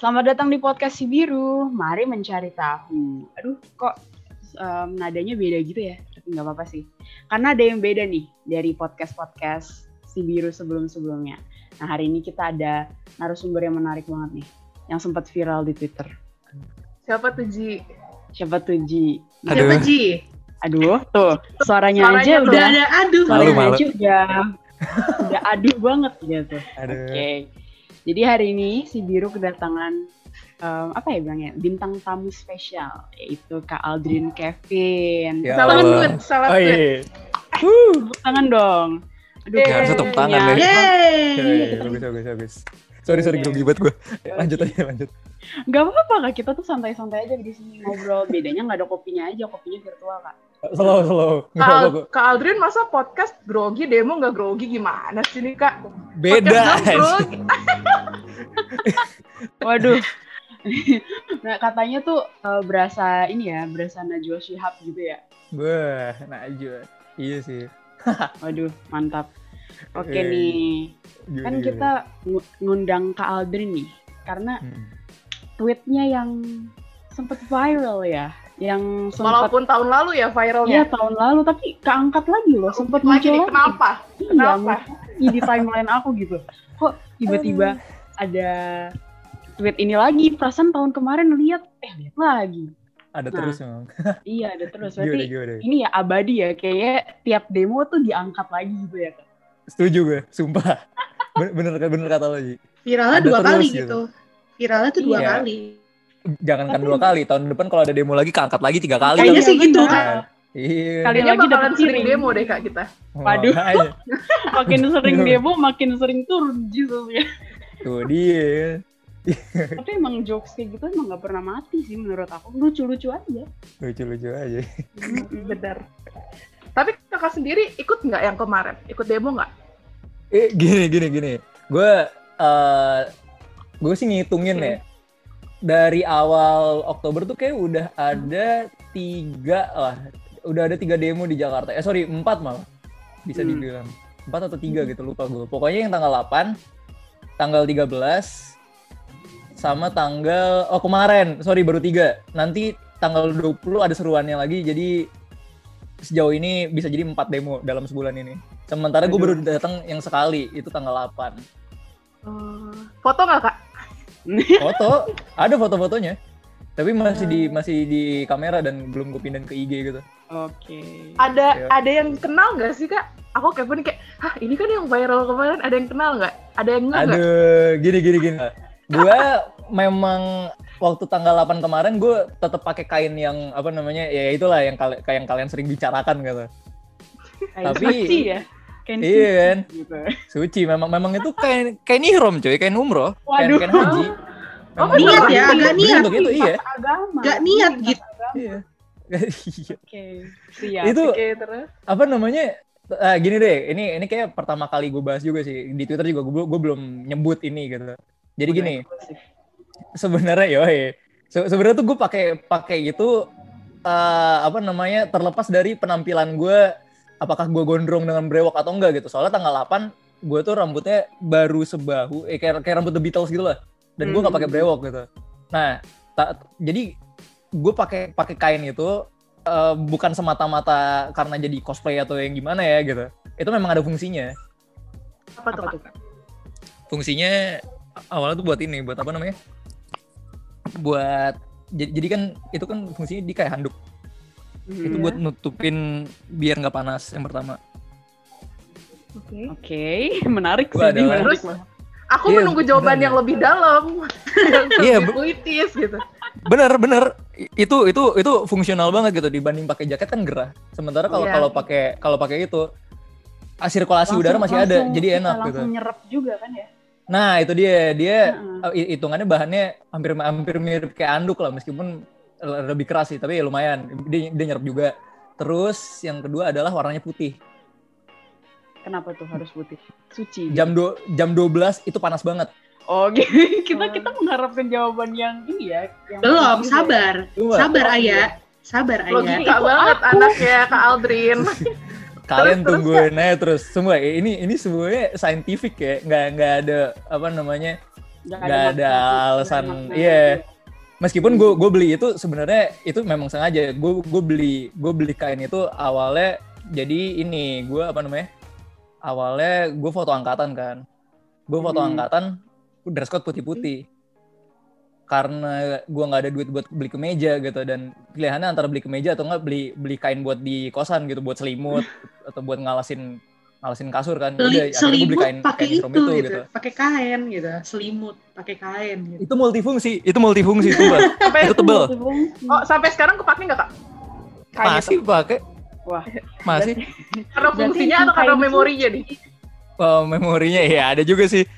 Selamat datang di podcast si biru. Mari mencari tahu. Aduh, kok um, nadanya beda gitu ya? Tapi nggak apa-apa sih. Karena ada yang beda nih dari podcast-podcast si biru sebelum-sebelumnya. Nah, hari ini kita ada narasumber yang menarik banget nih, yang sempat viral di Twitter. Siapa tuh Ji? Siapa tuh Ji? Aduh. Siapa Ji? Aduh, tuh suaranya, Suaranya aja tuh udah ada aduh. suaranya Malu, malu. aja udah udah aduh banget gitu. Aduh. Oke. Jadi hari ini si Biru kedatangan em, apa ya bilangnya bintang tamu spesial yaitu Kak Aldrin Kevin. Ya Salah Allah. tweet, salah Oh iya. Tepuk tangan dong. Aduh, Yeay. Jangan tutup tangan ya. Yeay. Iya, iya, Bagus, bagus, bagus. Sorry, sorry, grogi banget gue. Lanjut aja, lanjut. Gak apa-apa kak, kita tuh santai-santai aja di sini ngobrol. Bedanya nggak ada kopinya aja, kopinya virtual kak. Slow, slow. Kak. Kak Aldrin masa podcast grogi demo nggak grogi gimana sih nih Kak? Beda. Waduh. nah katanya tuh eh, berasa ini ya, berasa Najwa Shihab gitu ya. Wah, Najwa. Iya sih. Waduh, mantap. Oke Eh, nih, Gimana, kan kita ngu- ngundang Kak Aldrin nih, karena Hmm. tweetnya yang sempet viral ya, yang sempat Walaupun tahun lalu ya Iya viralnya. tahun lalu, tapi keangkat lagi loh, sempat Lagi muncul nih, kenapa? Iya, Kenapa? lagi di timeline aku gitu. Kok tiba-tiba ada tweet ini lagi, perasaan tahun kemarin lihat, eh lihat lagi. Ada Nah. terus memang. Iya ada terus, Gimana, berarti gimana? ini ya abadi ya, kayak tiap demo tuh diangkat lagi gitu ya. Kak. Setuju gue, sumpah. Ben- Bener, bener kata lo, Ji. Viralnya Ada dua terus kali gitu. gitu. Viralnya tuh dua Iya. kali. Jangankan dua kali, tahun depan kalau ada demo lagi, keangkat lagi tiga kali. Kayaknya Iya, sih gitu, benar. Kak. Iya. Kali lagi bakalan dapet sering demo deh Kak kita. Waduh. Makanya. Makin sering demo, makin sering turun Jesus ya. Tuh dia. Tapi emang jokes kayak gitu emang gak pernah mati sih menurut aku. Lucu-lucu aja. Lucu-lucu aja. Bener. Tapi kakak sendiri ikut nggak yang kemarin? Ikut demo nggak? Eh, gini, gini, gini. Gue, eh gue sih ngitungin ya. Dari awal Oktober tuh kayak udah ada tiga lah. Udah ada tiga demo di Jakarta. Eh sorry, empat malah. Bisa Hmm. dibilang. Empat atau tiga gitu, lupa gue. Pokoknya yang tanggal 8, tanggal 13, sama tanggal, oh kemarin, sorry baru tiga. Nanti tanggal 20 ada seruannya lagi, jadi sejauh ini bisa jadi empat demo dalam sebulan ini. Sementara gue baru datang yang sekali, itu tanggal 8. Foto nggak Kak? Foto, ada foto-fotonya. Tapi masih di masih di kamera dan belum gue pindahin ke IG gitu. Oke. Ada Iya. ada yang kenal nggak sih Kak? Aku kepo nih kayak, hah ini kan yang viral kemarin, ada yang kenal nggak? Ada yang nggak? nggak? Aduh, gini gini gini. Gue memang waktu tanggal 8 kemarin gue tetap pakai kain yang apa namanya ya itulah yang kayak yang kalian sering bicarakan gitu. Kayak Tapi- ya. Kayak Iya suci kan? gitu. Suci memang memang itu kain kain ihrom coy, kain umroh, kain, Waduh. kain haji. Oh, Memang niat ya, agak bener niat. Untuk itu iya. Agama. Nggak niat Ini gitu. agama. Iya. Iya. Oke. Siap. Itu Oke, terus. apa namanya ah, gini deh ini ini kayak pertama kali gue bahas juga sih di twitter juga gue gue belum nyebut ini gitu jadi gini sebenarnya yoi Se- sebenarnya tuh gue pakai pakai itu eh, apa namanya terlepas dari penampilan gue apakah gue gondrong dengan brewok atau enggak gitu. Soalnya tanggal 8 gue tuh rambutnya baru sebahu eh, kayak kayak rambut The Beatles gitu lah. Dan gue nggak pakai Hmm. brewok gitu. Nah ta- jadi gue pakai pakai kain itu eh, bukan semata-mata karena jadi cosplay atau yang gimana ya gitu. Itu memang ada fungsinya. Apa tuh Apa tuh kak? fungsinya awalnya tuh buat ini buat apa namanya? Buat jadi, jadi kan itu kan fungsinya di kayak handuk itu Hmm. buat nutupin biar nggak panas yang pertama Oke. Oke, menarik Gua sih. adalah- menarik. Terus aku Iya, menunggu jawaban bener. yang lebih dalam, yang Iya, lebih bu- puitis gitu. bener bener itu itu itu fungsional banget gitu dibanding pakai jaket kan gerah sementara kalau Iya. kalau pakai kalau pakai itu ah, sirkulasi udara masih ada Langsung- jadi enak gitu Langsung nyerap juga kan ya? nah itu dia dia Heeh. uh, hitungannya bahannya hampir hampir mirip kayak anduk lah meskipun lebih keras sih tapi ya lumayan dia, dia nyerap juga terus yang kedua adalah warnanya putih Kenapa tuh harus putih? Suci. jam do, jam 12 itu panas banget Oh, gitu. kita kita mengharapkan jawaban yang ini ya. Yang Belum, sabar. Cuma Sabar, Oh, Ayah. iya. Sabar, Ayah. Logika banget aku. anaknya Kak Aldrin. kalian Terus, terus, tungguin aja terus semua ini ini semuanya scientific ya nggak nggak ada apa namanya Nggak nggak ada alasan ada makna. iya meskipun gue gue beli itu sebenarnya itu memang sengaja. Gue gue beli gue beli kain itu awalnya jadi ini gue apa namanya awalnya gue foto angkatan kan. Gue foto Hmm. angkatan dress code putih-putih. Karena gue nggak ada duit buat beli kemeja gitu dan pilihannya antara beli kemeja atau nggak beli beli kain buut di kosan gitu buat selimut atau buat ngalasin ngalasin kasur kan Udah, selimut kain pakai kain itu, from gitu, pakai kain gitu, selimut pakai kain gitu. itu multifungsi itu multifungsi tuh Mbak. Sampai, itu tebel oh, sampai sekarang kepake nggak kak? Kayak masih gitu. pakai Wah, masih Karena fungsinya atau karena kain memorinya nih? Oh, memorinya ya ada juga sih.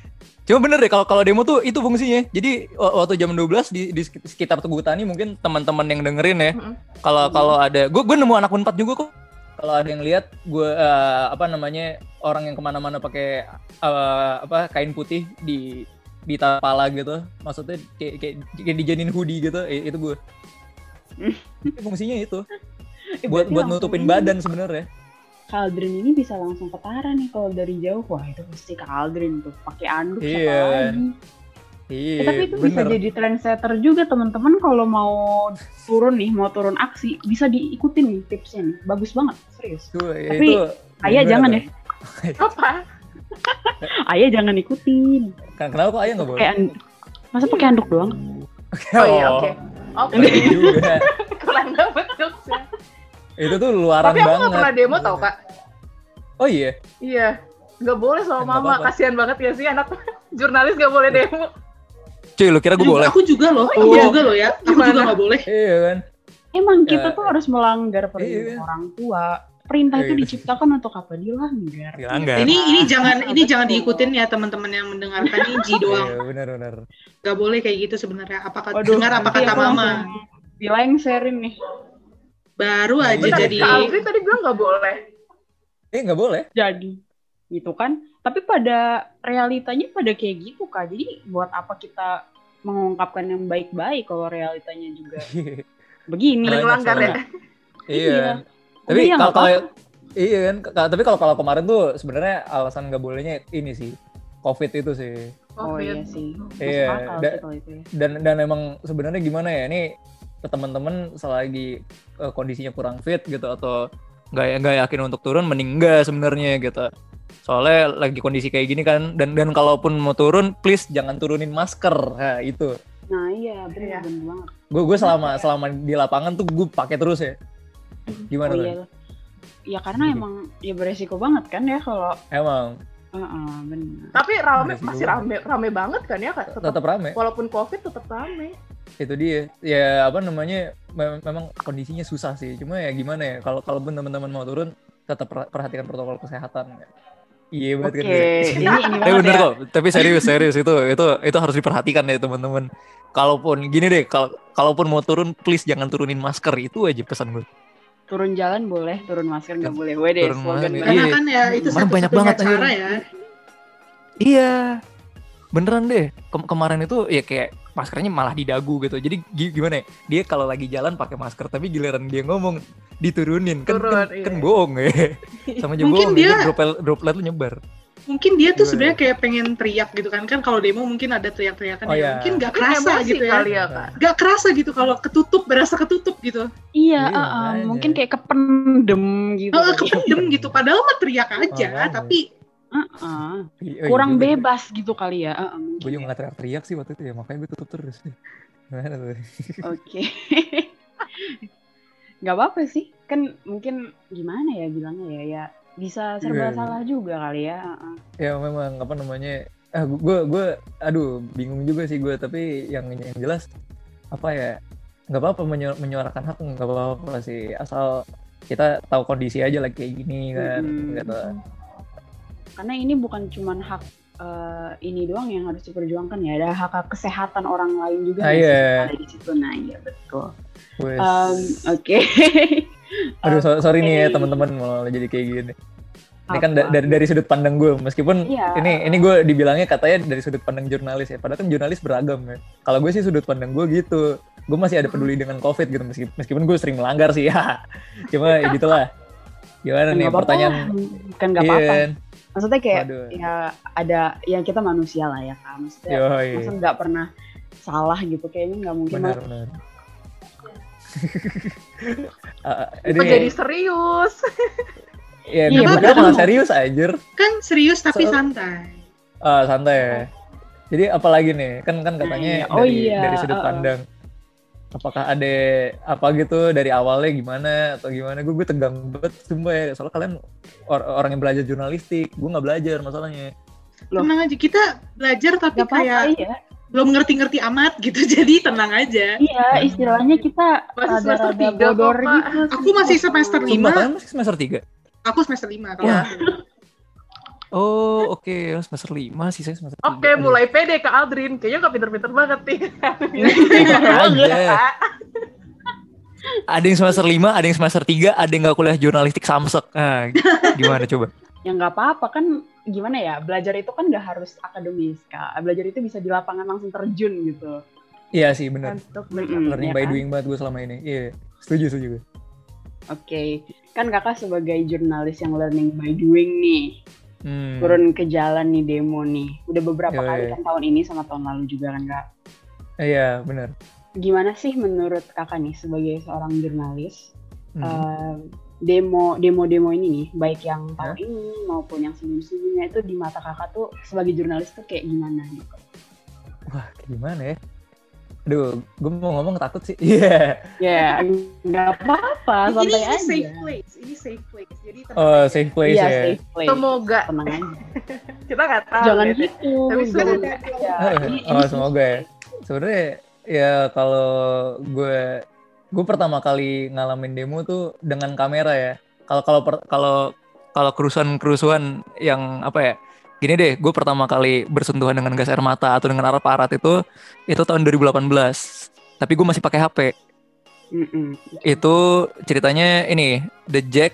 Cuma bener deh kalau kalau demo tuh itu fungsinya. Jadi wa- waktu jam 12 di, di sekitar Tugu Tani mungkin teman-teman yang dengerin ya. Kalau kalau ada gue gue nemu anak Unpad juga kok. Kalau ada yang lihat gue eh, apa namanya orang yang ke mana-mana pakai eh, apa kain putih di di kepala gitu. Maksudnya kayak kayak, kayak dijadiin hoodie gitu. eh, itu gue. Fungsinya itu eh, buat buat nutupin ini badan sebenarnya. Kaldrin ini bisa langsung ketara nih kalau dari jauh. Wah itu pasti Kaldrin tuh pakai anduk siapa Iya. lagi. Iya, Eh, tapi itu bisa bener. jadi trendsetter juga teman-teman kalau mau turun nih, mau turun aksi, bisa diikutin nih tipsnya nih. Bagus banget, serius. Tuh, ya Tapi, itu Ayah jangan ya. Apa? Ayah jangan ikutin. Kan kenapa kok ayah nggak boleh? Anduk. Masa pakai anduk doang? Oh iya, oke. Oke, Iya juga. kurang dapet jokesnya. itu tuh luaran Tapi aku banget. nggak pernah demo tau kak. Oh iya. Iya, nggak boleh sama Nggak mama. Kasihan banget ya sih anak jurnalis nggak boleh demo. Cuy, lu kira gue boleh? Aku juga loh, Oh, aku iya. juga loh ya. Aku Gimana? juga nggak boleh. Iya kan. Emang kita Ya, tuh harus melanggar perintah iya. orang tua. Perintah Iya, itu iya. diciptakan untuk apa? Dilanggar. Dilanggar. Ini ini jangan ini jangan diikutin ya teman-teman yang mendengarkan ini Ji doang. Iya, benar benar. Gak boleh kayak gitu sebenarnya. Apa kata Waduh, dengar apa kata mama? Dilengserin nih. Baru aja Benar, jadi Aldrin tadi bilang nggak boleh. Eh nggak boleh. Jadi gitu kan. Tapi pada realitanya pada kayak gitu kak. Jadi buat apa kita mengungkapkan yang baik-baik kalau realitanya juga begini. Ada Banyak ngelanggar ya. iya. Iya. Tapi ya, kalau kalau iya kan. Ka- Tapi kalau kalau kemarin tuh sebenarnya alasan nggak bolehnya ini sih. Covid itu sih. Oh Covid. iya sih. Iya, da- sih itu ya. Dan dan emang sebenarnya gimana ya? Ini ke teman-teman selagi eh, kondisinya kurang fit gitu atau nggak nggak yakin untuk turun mending enggak sebenarnya gitu. Soalnya lagi kondisi kayak gini kan dan dan kalaupun mau turun please jangan turunin masker. Nah, itu. Nah iya benar benar banget. Gue gue selama selama di lapangan tuh gue pakai terus ya. Gimana Oh tuh? iya. Ya karena Gitu. emang ya beresiko banget kan ya kalau Emang Heeh, benar. Tapi rame Beresiko masih rame rame banget kan ya kak. Tetap, tetap rame. walaupun covid tetap rame. Itu dia. Ya apa namanya? mem- memang kondisinya susah sih. Cuma ya gimana ya? Kalau kalau teman-teman mau turun tetap per- perhatikan protokol kesehatan. Iya banget kan. ini ini Tapi bener ya. kok. Tapi serius serius itu itu itu harus diperhatikan ya teman-teman. Kalaupun gini deh, kalau kalaupun mau turun please jangan turunin masker itu aja pesan gue. Turun jalan boleh, turun masker nggak boleh. Wede, Turun slogan masker, banget. karena Iya. kan ya itu Kemarin banyak banget, cara anjir. ya. Iya. Beneran deh. Kem- kemarin itu ya kayak maskernya malah di dagu gitu. Jadi gi- gimana ya? Dia kalau lagi jalan pakai masker tapi giliran dia ngomong diturunin kan Turun, kan, iya. kan bohong ya. Sama Mungkin bohong. dia- Dia droplet droplet lu nyebar. Mungkin dia tuh sebenarnya kayak pengen teriak gitu kan. Kan kalau demo mungkin ada teriak-teriakan Oh, ya. iya. Mungkin gak Mungkin kerasa emosi gitu ya. kali ya kak. Gak kerasa gitu kalau ketutup, berasa ketutup gitu. Iya, Iya, uh-uh, makanya. mungkin kayak kependem gitu. Oh, kependem gitu. Padahal mah teriak aja, Makanya. tapi Uh-uh. Iya, Kurang iya bebas gitu kali ya. Uh-uh, Gue juga ya. gak teriak-teriak sih waktu itu ya. Makanya gue tutup terus. Gimana tuh? Oke. Gak apa-apa sih. Kan mungkin gimana ya bilangnya ya. Ya bisa serba Iya. salah juga kali ya. uh-uh. ya memang apa namanya ah gue gue aduh bingung juga sih gue tapi yang yang jelas apa ya nggak apa-apa menyu- menyuarakan hak nggak apa-apa sih asal kita tahu kondisi aja lagi kayak gini kan Mm-mm. gitu Karena ini bukan cuman hak eh, ini doang yang harus diperjuangkan ya. Ada hak, hak kesehatan orang lain Ah, juga nggak sih? iya. ada di situ. Nah, iya betul. Um, Oke. aduh so- sorry nih ya teman-teman malah jadi kayak gini ini kan da- dari dari sudut pandang gue meskipun Iya. ini ini gue dibilangnya katanya dari sudut pandang jurnalis ya padahal kan jurnalis beragam ya kalau gue sih sudut pandang gue gitu gue masih ada peduli dengan covid gitu meskipun meskipun gue sering melanggar sih ya cuma ya gitulah gimana nih pertanyaan lah. Kan nggak apa-apa. Maksudnya kayak Waduh. ya ada yang kita manusia lah ya kan. Maksudnya Yoi. masa nggak pernah salah gitu kayaknya nggak mungkin. benar benar Kok ini- jadi serius? ya Iya, gue padahal malah serius anjir Kan serius tapi So- santai. Ah, santai ya. Jadi apalagi nih? Kan kan katanya Iya. Oh dari iya, dari sudut uh-uh. pandang. Apakah ada apa gitu dari awalnya gimana atau gimana? Gue gue tegang banget sumpah ya. Soalnya kalian or- orang yang belajar jurnalistik, gue nggak belajar masalahnya. Loh. Tenang aja, kita belajar tapi Gak kayak iya. belum ngerti-ngerti amat gitu. Jadi tenang aja. Iya istilahnya kita Masih semester tiga gitu. Aku masih semester lima. kalian masih semester 3? Aku semester 5 kalau Wah. Oh, oke. Semester 5 sih saya semester Oke, tiga. Aduh. mulai pede ke Aldrin. Kayaknya gak pinter-pinter banget nih. aja. Ada yang semester 5, ada yang semester 3, ada yang nggak kuliah jurnalistik Samsek. Nah, gimana coba? Ya nggak apa-apa kan gimana ya belajar itu kan nggak harus akademis kak. Belajar itu bisa di lapangan langsung terjun gitu. Iya sih, benar. Untuk Mm-mm, Learning ya by kan? doing banget gue selama ini. Iya, setuju, setuju gue. Oke, kan kakak sebagai jurnalis yang learning by doing nih, Hmm. turun ke jalan nih demo nih. Udah beberapa Yoi. kali kan tahun ini sama tahun lalu juga kan kak. Iya, benar. Gimana sih menurut kakak nih sebagai seorang jurnalis Hmm. eh, demo demo demo ini nih, baik yang tahun ini maupun yang sebelum-sebelumnya itu di mata kakak tuh sebagai jurnalis tuh kayak gimana gitu? Wah, gimana ya? Aduh, gue mau ngomong takut sih. Iya. Ya nggak apa-apa, ini, santai ini aja. safe place. Ini safe place. Jadi tenang Oh, aja. safe place Iya ya. safe place. Semoga. Tenang aja. Kita nggak tahu. Jangan ya. gitu. Tapi gitu ada. ya. Ini- oh, ini semoga ya. Sebenarnya ya kalau gue gue pertama kali ngalamin demo tuh dengan kamera ya. Kalau kalau per- kalau kalau kerusuhan-kerusuhan yang apa ya? Gini deh, gue pertama kali bersentuhan dengan gas air mata atau dengan aparat itu itu tahun 2018. Tapi gue masih pakai HP. Mm-mm. Itu ceritanya ini The Jack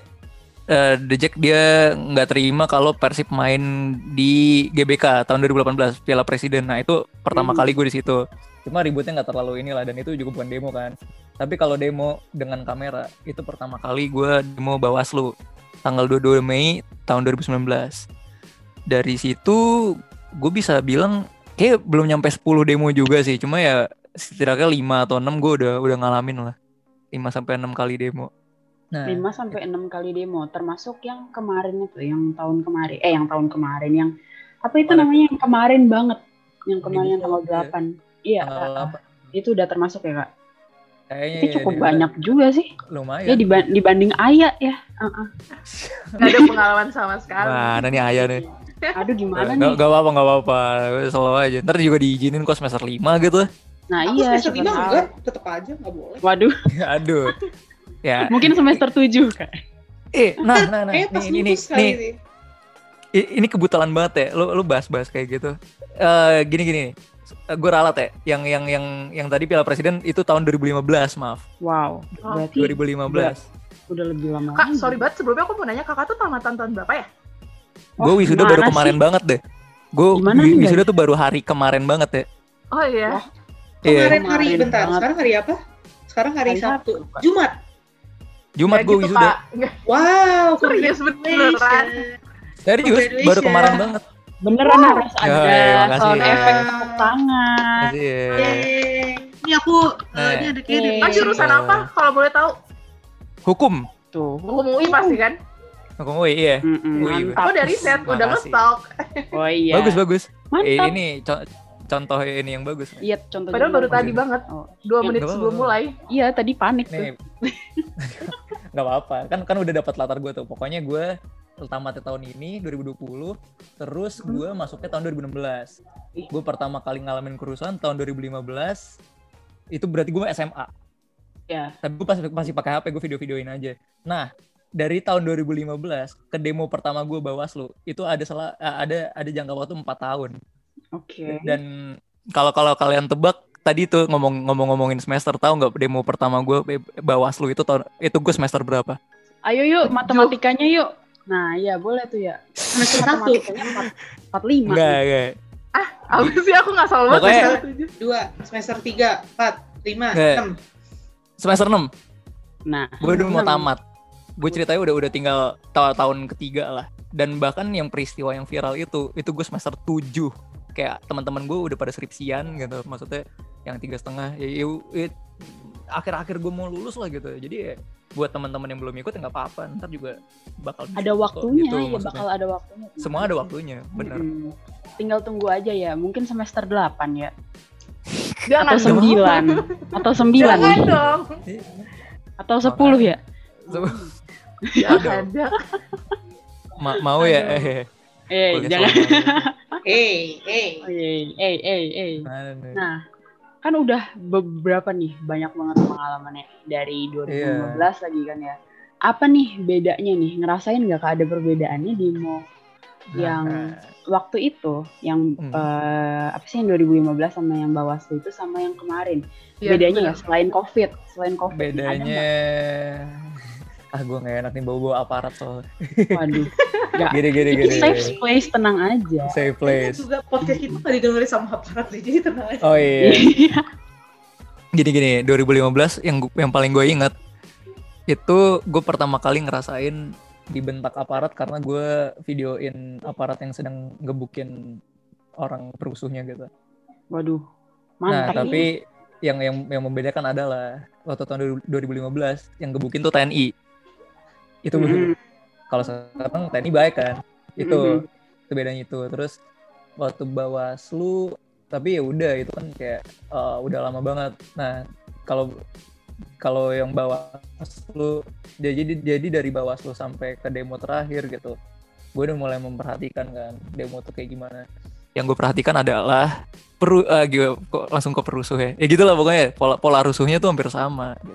eh, The Jack dia nggak terima kalau Persib main di GBK tahun 2018 Piala Presiden. Nah itu pertama Hmm. kali gue di situ. Cuma ributnya nggak terlalu inilah dan itu juga bukan demo kan. Tapi kalau demo dengan kamera itu pertama kali gue demo Bawaslu tanggal 22 Mei tahun 2019. Dari situ gue bisa bilang kayak belum nyampe 10 demo juga sih. Cuma ya setidaknya 5 atau 6 gue udah udah ngalamin lah. 5 sampai 6 kali demo. Nah, 5 sampai 6 kali demo termasuk yang kemarin itu yang tahun kemarin eh yang tahun kemarin yang apa itu Kemarin. namanya yang kemarin banget yang kemarin yang tanggal Dibuka, 8 iya tanggal ah, ah. 8. itu udah termasuk ya kak Kayaknya itu ya, cukup dia- banyak juga sih Lumayan. ya diba- dibanding ayah ya Ah, ah. Nggak ada pengalaman sama sekali. Mana nih ayah nih? Aduh gimana Gak, nih gak apa-apa, gak apa-apa. Selalu aja. Ntar juga diizinin kok semester 5 gitu. nah Aku iya semester siapa 5 tahu. enggak, tetap aja nggak boleh. waduh Aduh. Ya, mungkin semester 7 kak eh, nah, nah, nah. Kayaknya pas Nih, ini, nih, lulus kali nih, ini. i- ini kebetulan banget ya. Lu, lu bahas-bahas kayak gitu. Eh, gini, gini. Gue ralat ya. Yang, yang, yang, yang tadi Piala Presiden itu tahun 2015, maaf. wow Oh, berarti 2015. udah lebih lama Kak, sorry banget sebelumnya aku mau nanya kakak tuh tamatan tahun berapa ya? Gue Wah, wisuda baru kemarin sih? banget deh. Gue wisuda tuh baru hari kemarin banget ya. Oh iya. Wah, Iya. Kemarin hari Kemarin bentar, banget. sekarang hari apa? Sekarang hari, Hari Sabtu. Sabtu. Jumat. Jumat Nggak gue gitu, wisuda. Wow, Serius beneran. Tadi juga baru kemarin banget. beneran harus ada makasih sound ya. efek tepuk tangan ya. Ini aku, eh, Nah. ini ada kayak Yeay. Mas jurusan apa kalau boleh tahu? Hukum. tuh Hukum UI pasti kan? Hukum UI, iya. Mm-mm, Wih, mantap. Aku dari set udah ngestalk. oh iya Bagus, bagus. Eh, mantap ini co- contoh ini yang bagus. iya contohnya Padahal baru bagus. tadi banget, Oh, dua Nggak menit sebelum mulai. iya tadi panik tuh Nih. Gak apa-apa. Kan kan udah dapat latar gue tuh. Pokoknya gue tamatnya tahun ini 2020, terus Hmm. gue masuknya tahun 2016. Gue pertama kali ngalamin kerusuhan tahun 2015. Itu berarti gue SMA. ya Tapi gue masih masih pakai HP, gue video-videoin aja. Nah, dari tahun 2015 ke demo pertama gue Bawaslu, itu ada salah ada ada jangka waktu 4 tahun. oke Dan kalau kalau kalian tebak tadi tuh ngomong ngomong-ngomongin semester tahu nggak demo pertama gue Bawaslu itu tahun itu gue semester berapa? ayo yuk matematikanya yuk nah iya boleh tuh ya semester satu, empat empat lima Enggak, enggak. Apa sih aku nggak salah banget. Pokoknya- semester tujuh. dua, semester tiga, empat, lima, enam. Semester 6. nah Gue udah mau enam. tamat. Gue ceritanya udah udah tinggal ta- tahun ketiga lah. dan bahkan yang peristiwa yang viral itu itu gue semester 7 kayak teman-teman gue udah pada skripsian gitu maksudnya yang tiga setengah ya, ya, ya, akhir-akhir gue mau lulus lah gitu jadi ya, buat teman-teman yang belum ikut ya nggak apa-apa ntar juga bakal Ada kok, waktunya gitu ya maksudnya. bakal ada waktunya. semua ada waktunya bener Mm-mm. Tinggal tunggu aja ya, mungkin semester 8 ya. Jangan Atau. 9. Atau 9 Jangan nih. dong. Atau 10 ya. Jangan. jangan. Ma- mau ya eh Eh, jangan. Eh, eh. Eh, eh, eh, eh. Mana nih? Nah, kan udah beberapa nih banyak banget pengalamannya dari 2015 lagi kan ya. Apa nih bedanya nih? Ngerasain nggak Kak, ada perbedaannya di mau yang Nah, waktu itu yang Hmm. eh, apa sih yang 2015 sama yang Bawaslu itu sama yang kemarin? Iya, bedanya ya selain Covid, selain Covid ada bedanya? Ah gue gak enak nih bawa-bawa aparat soalnya Waduh, nggak. gini gini Ini gini safe place, tenang aja. safe place juga podcast kita tadi dengerin sama aparat jadi tenang aja. oh iya Iya. gini gini 2015 yang yang paling gue inget itu gue pertama kali ngerasain dibentak aparat karena gue videoin aparat yang sedang ngebukin orang perusuhnya gitu. Waduh, Nah mantap. tapi yang yang yang membedakan adalah waktu tahun 2015 yang gebukin tuh TNI. Itu Mm-mm. kalau sekarang TNI baik kan. Itu Mhm. itu bedanya itu. Terus waktu Bawaslu tapi ya udah itu kan kayak eh, udah lama banget. Nah, kalau kalau yang Bawaslu jadi jadi dari Bawaslu sampai ke demo terakhir gitu. Gue udah mulai memperhatikan kan demo tuh kayak gimana. Yang gue perhatikan adalah peru eh, gila, kok langsung ke perusuh ya. Ya gitulah pokoknya pola pola rusuhnya tuh hampir sama. gitu.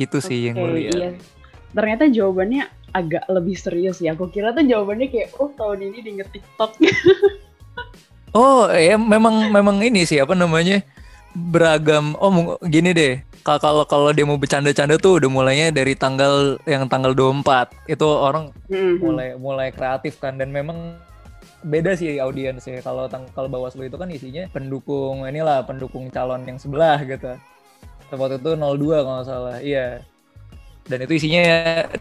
Itu sih yang gue lihat. iya. Ternyata jawabannya agak lebih serius ya. Aku kira tuh jawabannya kayak, oh tahun ini di TikTok. Oh, ya memang memang ini sih apa namanya? beragam. Oh, gini deh. Ka- Kalau kalau dia mau bercanda-canda tuh udah mulainya dari tanggal yang tanggal 24. Itu orang Mhm. mulai mulai kreatif kan dan memang beda sih audiensnya. Kalau tang- kalau Bawaslu itu kan isinya pendukung inilah pendukung calon yang sebelah gitu. Waktu itu 02 kalau nggak salah. Iya. Dan itu isinya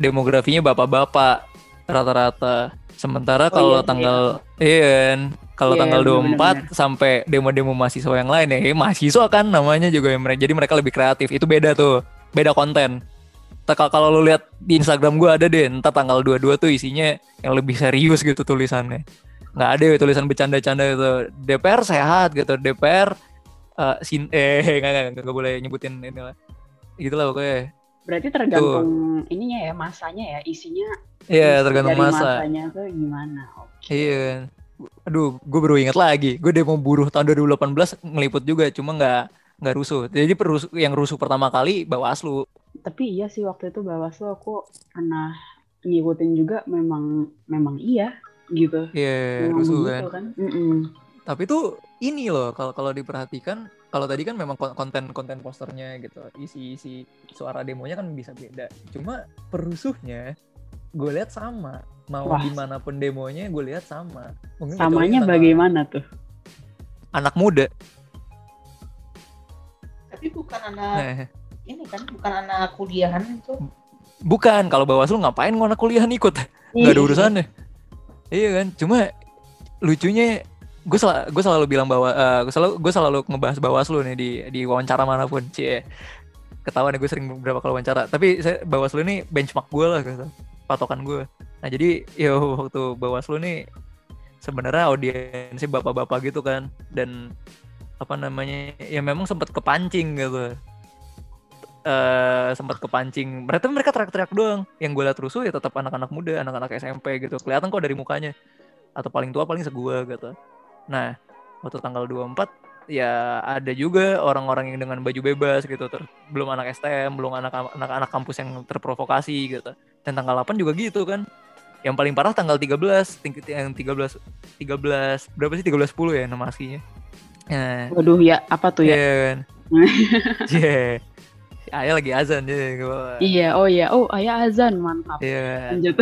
demografinya bapak-bapak rata-rata. Sementara Oh, kalau iya tanggal iya kan, kalau Iya, tanggal bener-bener. 24 sampai demo-demo mahasiswa yang lain ya, eh, mahasiswa kan namanya juga yang mereka jadi mereka lebih kreatif. Itu beda tuh. Beda konten. Kalau lu lihat di Instagram gua ada deh, entar tanggal 22 tuh isinya yang lebih serius gitu tulisannya. Nggak ada ya tulisan bercanda-canda itu. DPR sehat gitu, DPR eh sin eh nggak, nggak, nggak, boleh nyebutin inilah. Gitu lah pokoknya. Berarti tergantung ininya ya, masanya ya, isinya. Iya, isi tergantung dari masa. masanya tuh gimana. Oke. Iya. Aduh, gue baru ingat lagi. Gue demo buruh tahun 2018 ngeliput juga, cuma nggak nggak rusuh. Jadi perusuh, yang rusuh pertama kali Bawaslu. Tapi iya sih waktu itu Bawaslu aku pernah ngikutin juga memang memang iya gitu. Iya, Memang rusuh begitu kan. Mm-mm. Tapi tuh ini loh, kalau kalau diperhatikan, kalau tadi kan memang kon- konten-konten posternya gitu, isi-isi suara demonya kan bisa beda. Cuma perusuhnya gue lihat sama. Mau Wah. di mana pun demonya gue lihat sama. Mungkin Samanya bagaimana tuh? Anak muda. Tapi bukan anak Nah, ini kan, bukan anak kuliahan itu. bukan, kalau Bawaslu ngapain anak kuliahan ikut? nggak ada Ih, urusannya iya kan cuma lucunya gue sel gue selalu bilang bahwa gue selalu gue selalu ngebahas Bawaslu nih di di wawancara mana pun cie ketahuan ya gue sering beberapa kali wawancara. Tapi saya Bawaslu ini benchmark gue lah gitu. Patokan gue nah jadi ya waktu Bawaslu nih sebenarnya audiensnya bapak-bapak gitu kan. Dan apa namanya ya memang sempat kepancing gitu. Eh sempat kepancing. Mereka mereka teriak-teriak doang. Yang gue liat rusuh ya tetap anak-anak muda anak-anak SMP gitu. Kelihatan kok dari mukanya. Atau paling tua paling segua gitu nah waktu tanggal 24 ya ada juga orang-orang yang dengan baju bebas gitu ter belum anak STM belum anak anak-anak kampus yang terprovokasi gitu dan tanggal 8 juga gitu kan yang paling parah tanggal 13 tingkat yang 13 13 berapa sih 13 10 ya nama aslinya nah Waduh ya, apa tuh ya? Iya kan. Iya. Si Ayah lagi azan gua. Iya, oh iya, oh ayah azan, mantap. Iya. Lanjut.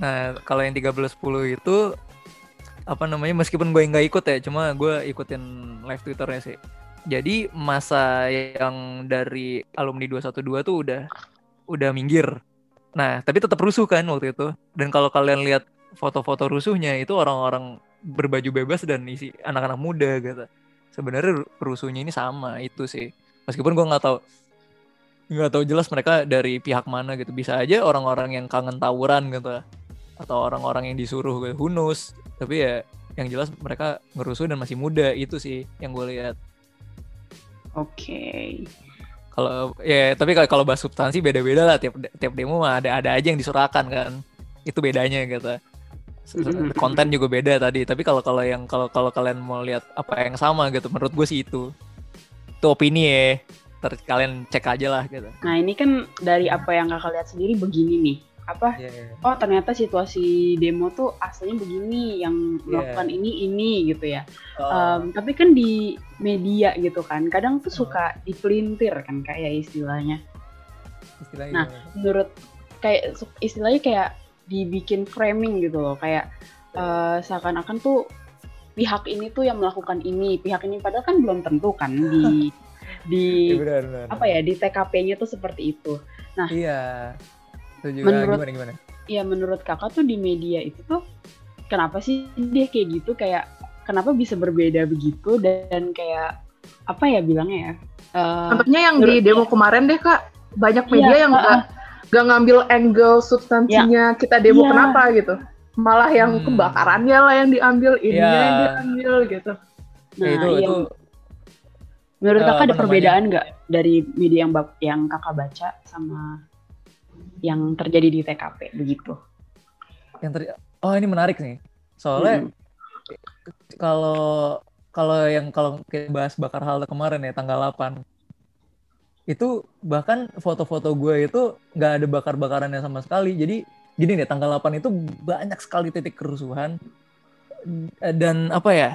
Nah, kalau yang 13 10 itu apa namanya meskipun gue nggak ikut ya, cuma gue ikutin live Twitternya sih. Jadi masa yang dari alumni 212 tuh udah udah minggir. Nah, tapi tetap rusuh kan waktu itu. Dan kalau kalian lihat foto-foto rusuhnya itu orang-orang berbaju bebas dan isi anak-anak muda gitu. Sebenarnya ru- rusuhnya ini sama itu sih. Meskipun gue nggak tahu nggak tahu jelas mereka dari pihak mana gitu. Bisa aja orang-orang yang kangen tawuran gitu atau orang-orang yang disuruh gitu. Who? Tapi ya yang jelas mereka ngerusuh dan masih muda itu sih yang gue lihat. Oke. Kalau ya tapi kalau- kalau bahas substansi beda-beda lah tiap tiap demo mah ada ada aja yang disurahkan kan. Itu bedanya gitu. Konten juga beda tadi, tapi kalau kalau yang kalau kalau kalian mau lihat apa yang sama gitu menurut gue sih itu. Itu opini ya. Ntar kalian cek aja lah gitu. Nah ini kan dari apa yang kakak lihat sendiri begini nih. Apa? Oh ternyata situasi demo tuh aslinya begini, yang melakukan ini ini gitu ya. Oh, Em, tapi kan di media gitu kan, kadang tuh suka dipelintir kan kayak istilahnya. istilahnya nah, gimana? Menurut kayak istilahnya kayak dibikin framing gitu loh, kayak eh, seakan-akan tuh pihak ini tuh yang melakukan ini, pihak ini padahal kan belum tentu kan di di Iya, benar, benar. apa ya di TKP-nya tuh seperti itu. Iya. Itu juga Menurut- gimana gimana? ya menurut kakak tuh di media itu tuh kenapa sih dia kayak gitu kayak kenapa bisa berbeda begitu dan kayak apa ya bilangnya ya Eh, Contohnya yang di demo kemarin deh kak, banyak Iya, media yang uh-uh. nggak nggak ngambil angle substansinya kita demo Iya. kenapa gitu, malah yang Hmm. kebakarannya lah yang diambil, ininya Iya. yang diambil gitu. nah Ya, itu iya. itu menurut eh, kakak ada apa perbedaan nggak dari media yang yang kakak baca sama yang terjadi di TKP begitu. Yang ter Oh, ini menarik nih. Soalnya kalau kalau yang kalau kita bahas bakar halte kemarin ya tanggal 8 itu bahkan foto-foto gue itu nggak ada bakar-bakarannya sama sekali. Jadi gini nih tanggal 8 itu banyak sekali titik kerusuhan. Dan apa ya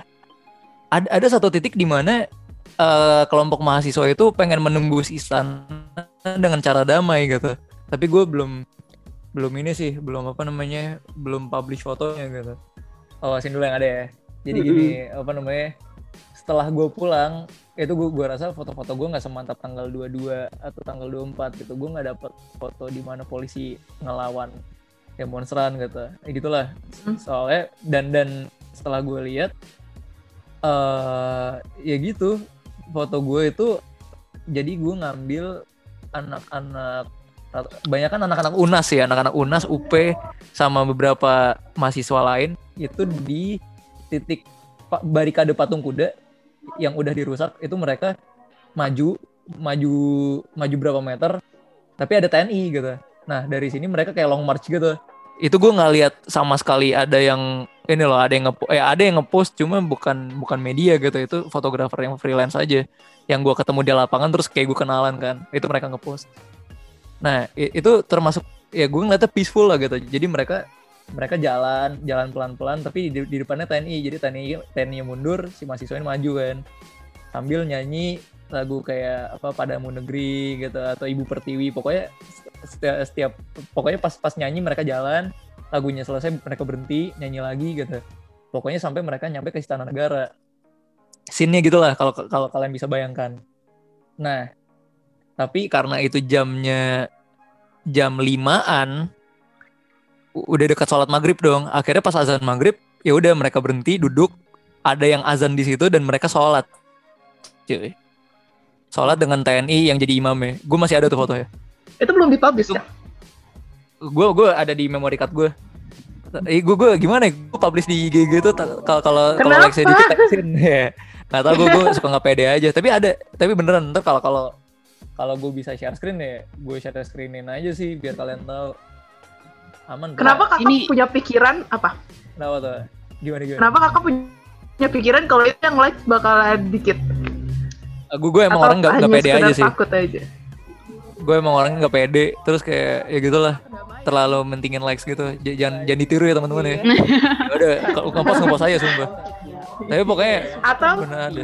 ada ada satu titik di mana eh, kelompok mahasiswa itu pengen menembus istana dengan cara damai gitu tapi gue belum belum ini sih belum apa namanya belum publish fotonya gitu. Awasin dulu yang ada ya? Jadi gini apa namanya setelah gue pulang itu gue gua rasa foto-foto gue nggak semantap tanggal 22 atau tanggal 24 gitu. Gue nggak dapet foto di mana polisi ngelawan demonstran gitu. Ya gitulah. Hmm. soalnya dan dan setelah gue lihat eh ya gitu. Foto gue itu jadi gue ngambil anak-anak banyak kan anak-anak unas ya anak-anak unas up sama beberapa mahasiswa lain itu di titik barikade patung kuda yang udah dirusak itu mereka maju maju maju berapa meter tapi ada TNI gitu. Nah dari sini mereka kayak long march gitu. Itu gue nggak lihat sama sekali ada yang ini loh ada yang nge eh, ada yang ngepost cuma bukan bukan media gitu itu fotografer yang freelance aja yang gue ketemu di lapangan terus kayak gue kenalan kan itu mereka ngepost nah itu termasuk ya gue ngeliatnya peaceful lah gitu. Jadi mereka mereka jalan jalan pelan-pelan tapi di, di depannya TNI jadi TNI TNI mundur si mahasiswa ini maju kan. Sambil nyanyi lagu kayak apa padamu negeri gitu atau ibu pertiwi. Pokoknya setiap, setiap pokoknya pas pas nyanyi mereka jalan lagunya selesai mereka berhenti nyanyi lagi gitu. Pokoknya sampai mereka nyampe ke istana negara. Scene-nya gitulah kalau kalau kalian bisa bayangkan. Nah tapi karena itu jamnya jam limaan udah dekat sholat maghrib dong akhirnya pas azan maghrib ya udah mereka berhenti duduk ada yang azan di situ dan mereka sholat cuy sholat dengan TNI yang jadi imamnya gue masih ada tuh fotonya Itu belum dipublish ya? gue gue ada di memory card gue Eh, gue gue gimana ya? Gue publish di IG gitu kalau kalau kalau like saya textin ya. Gak tau gue gue suka nggak pede aja. Tapi ada tapi beneran ntar kalau kalau kalau gue bisa share screen ya gue share screenin aja sih biar kalian tahu aman. Kenapa kakak Ini- punya pikiran apa? Kenapa tuh? Gimana gimana? Kenapa kakak punya pikiran kalau itu yang like bakalan dikit? Gue gue emang Atau orang nggak nggak pede aja sih. Takut aja. Gue emang orangnya nggak pede. Terus kayak ya gitulah terlalu mentingin likes gitu. J- Jangan jangan ditiru ya teman-teman ya. Ya udah kalau ngepost ngepost aja sumpah. Tapi pokoknya Atau ada.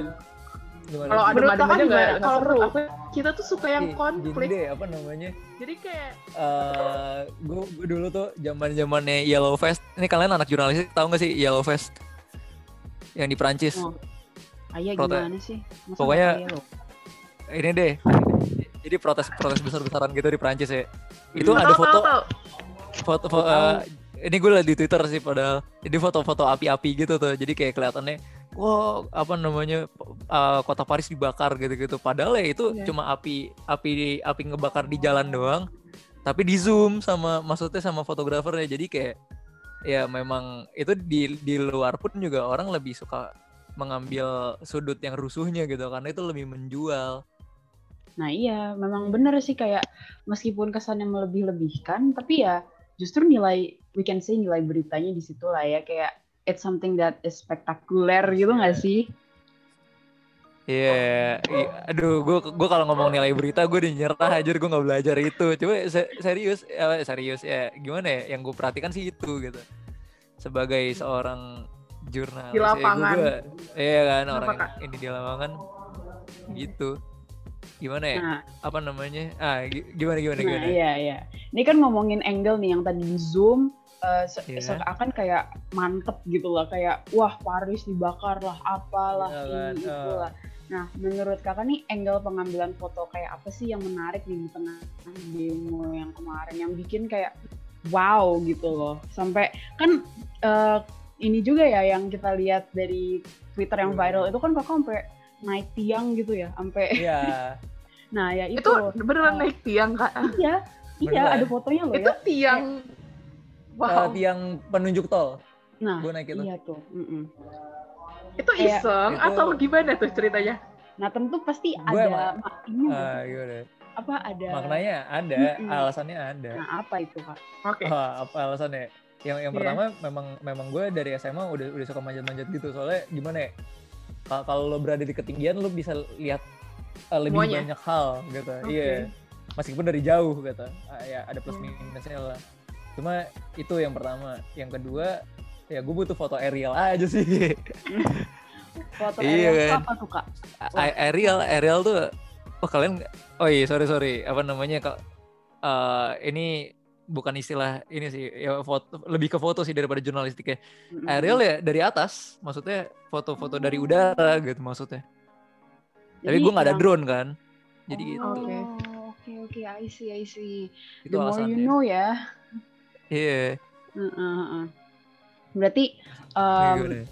Gimana? kalau ada Menurut kakak gimana? Kalau seru. menurut aku Kita tuh suka yang Gini konflik. deh apa namanya? Jadi kayak eh gue gue dulu tuh zaman zamannya Yellow Fest. Ini kalian anak jurnalistik tahu nggak sih Yellow Fest? Yang di Perancis. Oh. ayah Prote- gimana sih Masa Pokoknya- ya? Ini deh. Jadi protes protes besar besaran gitu di Perancis ya. Itu Tahu, ada foto tahu. foto, fo- eh, ini gue liat di Twitter sih padahal jadi foto-foto api-api gitu tuh jadi kayak kelihatannya wah apa namanya uh, kota Paris dibakar gitu-gitu. Padahal ya itu Iya. cuma api api api ngebakar di jalan doang tapi di zoom sama maksudnya sama fotografernya. Jadi kayak ya memang itu di di luar pun juga orang lebih suka mengambil sudut yang rusuhnya gitu karena itu lebih menjual. Nah iya, memang bener sih kayak meskipun kesannya melebih-lebihkan, tapi ya justru nilai, we can say nilai beritanya di situ lah ya, kayak it's something that is spectacular gitu nggak sih? Iya, i- aduh, gue gue kalau ngomong nilai berita gue udah nyerah aja, gue nggak belajar itu. Coba se- serius, eh, serius ya, gimana ya? Yang gue perhatikan sih itu gitu. Sebagai seorang jurnalis, Di ya, lapangan. gue, iya kan Kenapa, orang Kak? ini di lapangan, gitu. Gimana ya? Nah, Apa namanya? Ah, gi- gimana gimana nah gimana? iya iya. Ini kan ngomongin angle nih yang tadi di zoom, eh, se- Iya. seakan kayak mantep gitu lah, kayak wah Paris dibakar lah, apalah Iya kan, ini itu lah. Nah, menurut kakak nih angle pengambilan foto kayak apa sih yang menarik di tengah demo yang kemarin yang bikin kayak wow gitu loh. Sampai kan eh, ini juga ya yang kita lihat dari Twitter yang Hmm. viral itu kan kakak sampai naik tiang gitu ya, sampai Iya, nah ya itu, Itu beneran naik tiang, Kak. iya iya Beneran. ada fotonya loh Itu ya. tiang. Wow. tiang penunjuk tol, Nah gue naik itu. iya tuh. mm-mm. Itu kayak- iseng Itu- atau gimana tuh ceritanya? Nah tentu pasti Gue ada maknanya Ah, gimana? apa ada Maknanya ada, Mm-mm. alasannya ada. nah apa itu kak? Oke. Ah, apa alasannya? Yang yang Iya. pertama memang memang gue dari SMA udah udah suka manjat-manjat gitu. Soalnya gimana ya? Ka- Kalau lo berada di ketinggian lo bisa lihat uh, lebih Semuanya. banyak hal gitu. Iya. Meskipun dari jauh gitu. Ah, ya ada plus Hmm. minusnya lah. Cuma itu yang pertama. Yang kedua ya gue butuh foto aerial aja sih. Foto Iya, aerial itu kan. apa tuh kak? A- aerial aerial tuh oh kalian oh iya sorry sorry apa namanya kak Eh, ini bukan istilah ini sih ya foto lebih ke foto sih daripada jurnalistik ya aerial ya dari atas maksudnya foto-foto dari udara gitu maksudnya tapi Jadi gue nggak ada drone kan jadi Oh, gitu Oke. Oke oke, I see I see. itu The more you know ya. Iya Heeh, heeh. Berarti Kayak um, gimana ya?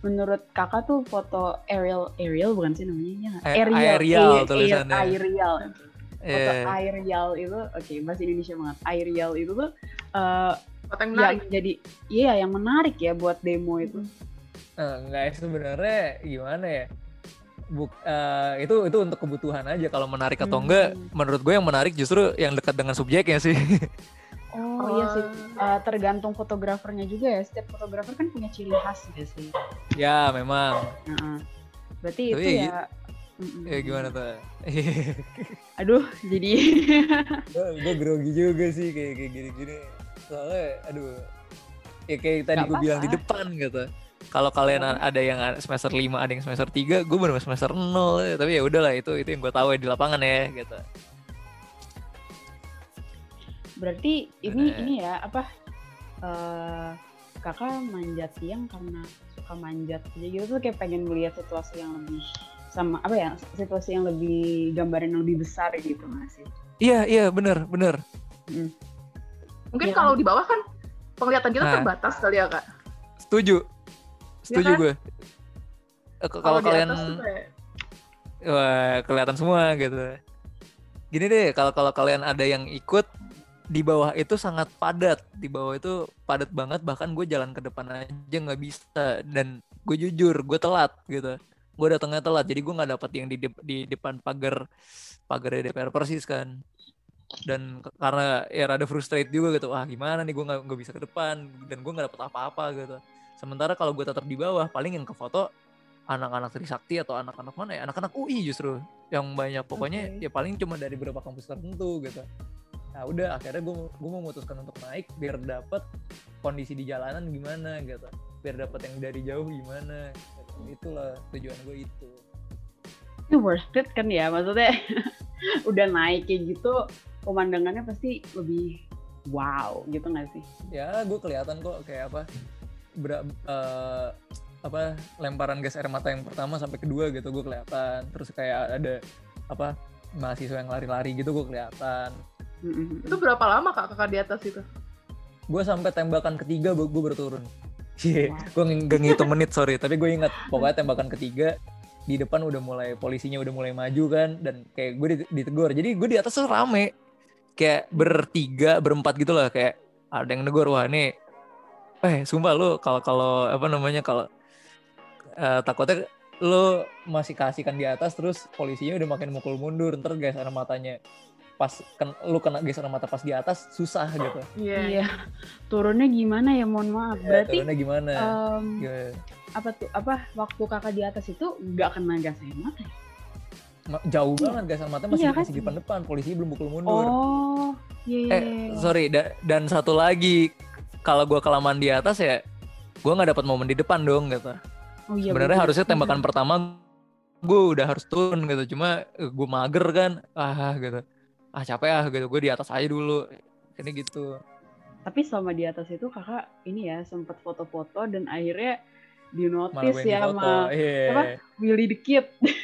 menurut kakak tuh foto aerial aerial bukan sih namanya ya nggak? A- aerial air- tulisannya. aerial. Foto Iya. aerial itu, oke bahasa Indonesia banget. Aerial itu tuh eh, Foto yang menarik. jadi, iya yang menarik ya buat demo itu. Eh, enggak sebenarnya gimana ya Buk, eh, itu itu untuk kebutuhan aja kalau menarik atau Hmm. enggak menurut gue yang menarik justru yang dekat dengan subjeknya sih Oh, iya sih. Eh, tergantung fotografernya juga ya. Setiap fotografer kan punya ciri khas gitu sih. ya memang Heeh. Berarti Tapi itu ya ya. Mm-mm. ya gimana tuh Aduh, jadi gue grogi juga sih kayak kayak gini-gini soalnya aduh ya kayak tadi gue bilang di depan gitu kalau kalian ada yang semester 5 ada yang semester 3 gue baru semester 0 ya. tapi ya udahlah itu itu yang gue tahu ya di lapangan ya gitu berarti ini Bener. ini ya apa? eh kakak manjat tiang karena suka manjat aja gitu tuh kayak pengen melihat situasi yang lebih sama apa ya situasi yang lebih gambaran yang lebih besar gitu nggak sih? iya iya bener bener Mungkin Iya. kalau di bawah kan penglihatan kita Nah. terbatas kali ya, Kak. setuju setuju kan? gue Eh, kalau kalian kayak Wah, kelihatan semua gitu. Gini deh, kalau kalau kalian ada yang ikut di bawah itu sangat padat. Di bawah itu padat banget, bahkan gue jalan ke depan aja nggak bisa. Dan gue jujur, gue telat gitu. Gue datangnya telat, jadi gue nggak dapat yang di dep- di depan pagar pagar DPR persis kan. Dan karena ya rada frustrate juga gitu. Wah gimana nih gue nggak bisa ke depan dan gue nggak dapet apa-apa gitu. Sementara kalau gue tetap di bawah, paling yang ke foto anak-anak Trisakti atau anak-anak mana ya anak-anak UI justru yang banyak pokoknya Oke. ya paling cuma dari beberapa kampus tertentu gitu nah udah akhirnya gue gue memutuskan untuk naik biar dapat kondisi di jalanan gimana gitu. Biar dapat yang dari jauh gimana gitu. itulah tujuan gue itu. Itu worth it kan ya maksudnya? Udah naik kayak gitu pemandangannya pasti lebih wow gitu nggak sih? ya gue kelihatan kok kayak apa ber- eh, apa lemparan gas air mata yang pertama sampai kedua gitu gue kelihatan. Terus kayak ada apa mahasiswa yang lari-lari gitu gue kelihatan Mm-mm. itu berapa lama Kak kakak di atas itu? gue sampai tembakan ketiga gue baru turun Iya, gue nggak ngitung menit sorry, tapi gue ingat pokoknya tembakan ketiga di depan udah mulai polisinya udah mulai maju kan dan kayak gue ditegur. Jadi gue di atas tuh rame, kayak bertiga berempat gitu lah kayak ada yang negur wah ini, eh sumpah lu kalau kalau apa namanya kalau uh, takutnya lu masih kasihkan di atas terus polisinya udah makin mukul mundur ntar guys ada matanya pas ken, lu kena geser mata pas di atas susah gitu. Iya. iya. Turunnya gimana ya? Mohon maaf. Ya, Berarti turunnya gimana? Um, yeah. Apa tuh? Apa waktu kakak di atas itu nggak kena gas air mata? Ya? Jauh iya. banget gas air mata masih iya, kan? masih di depan depan. Polisi belum pukul mundur. Oh. Iya. Yeah. Eh sorry da dan satu lagi kalau gua kelamaan di atas ya gua nggak dapat momen di depan dong gitu. Oh, iya, Sebenarnya harusnya tembakan pertama gue udah harus turun gitu cuma gue mager kan ah gitu ah capek ah gitu. Gue di atas aja dulu. Ini gitu. Tapi selama di atas itu kakak ini ya sempat foto-foto dan akhirnya di notice ya sama yeah. apa Willy the Kid.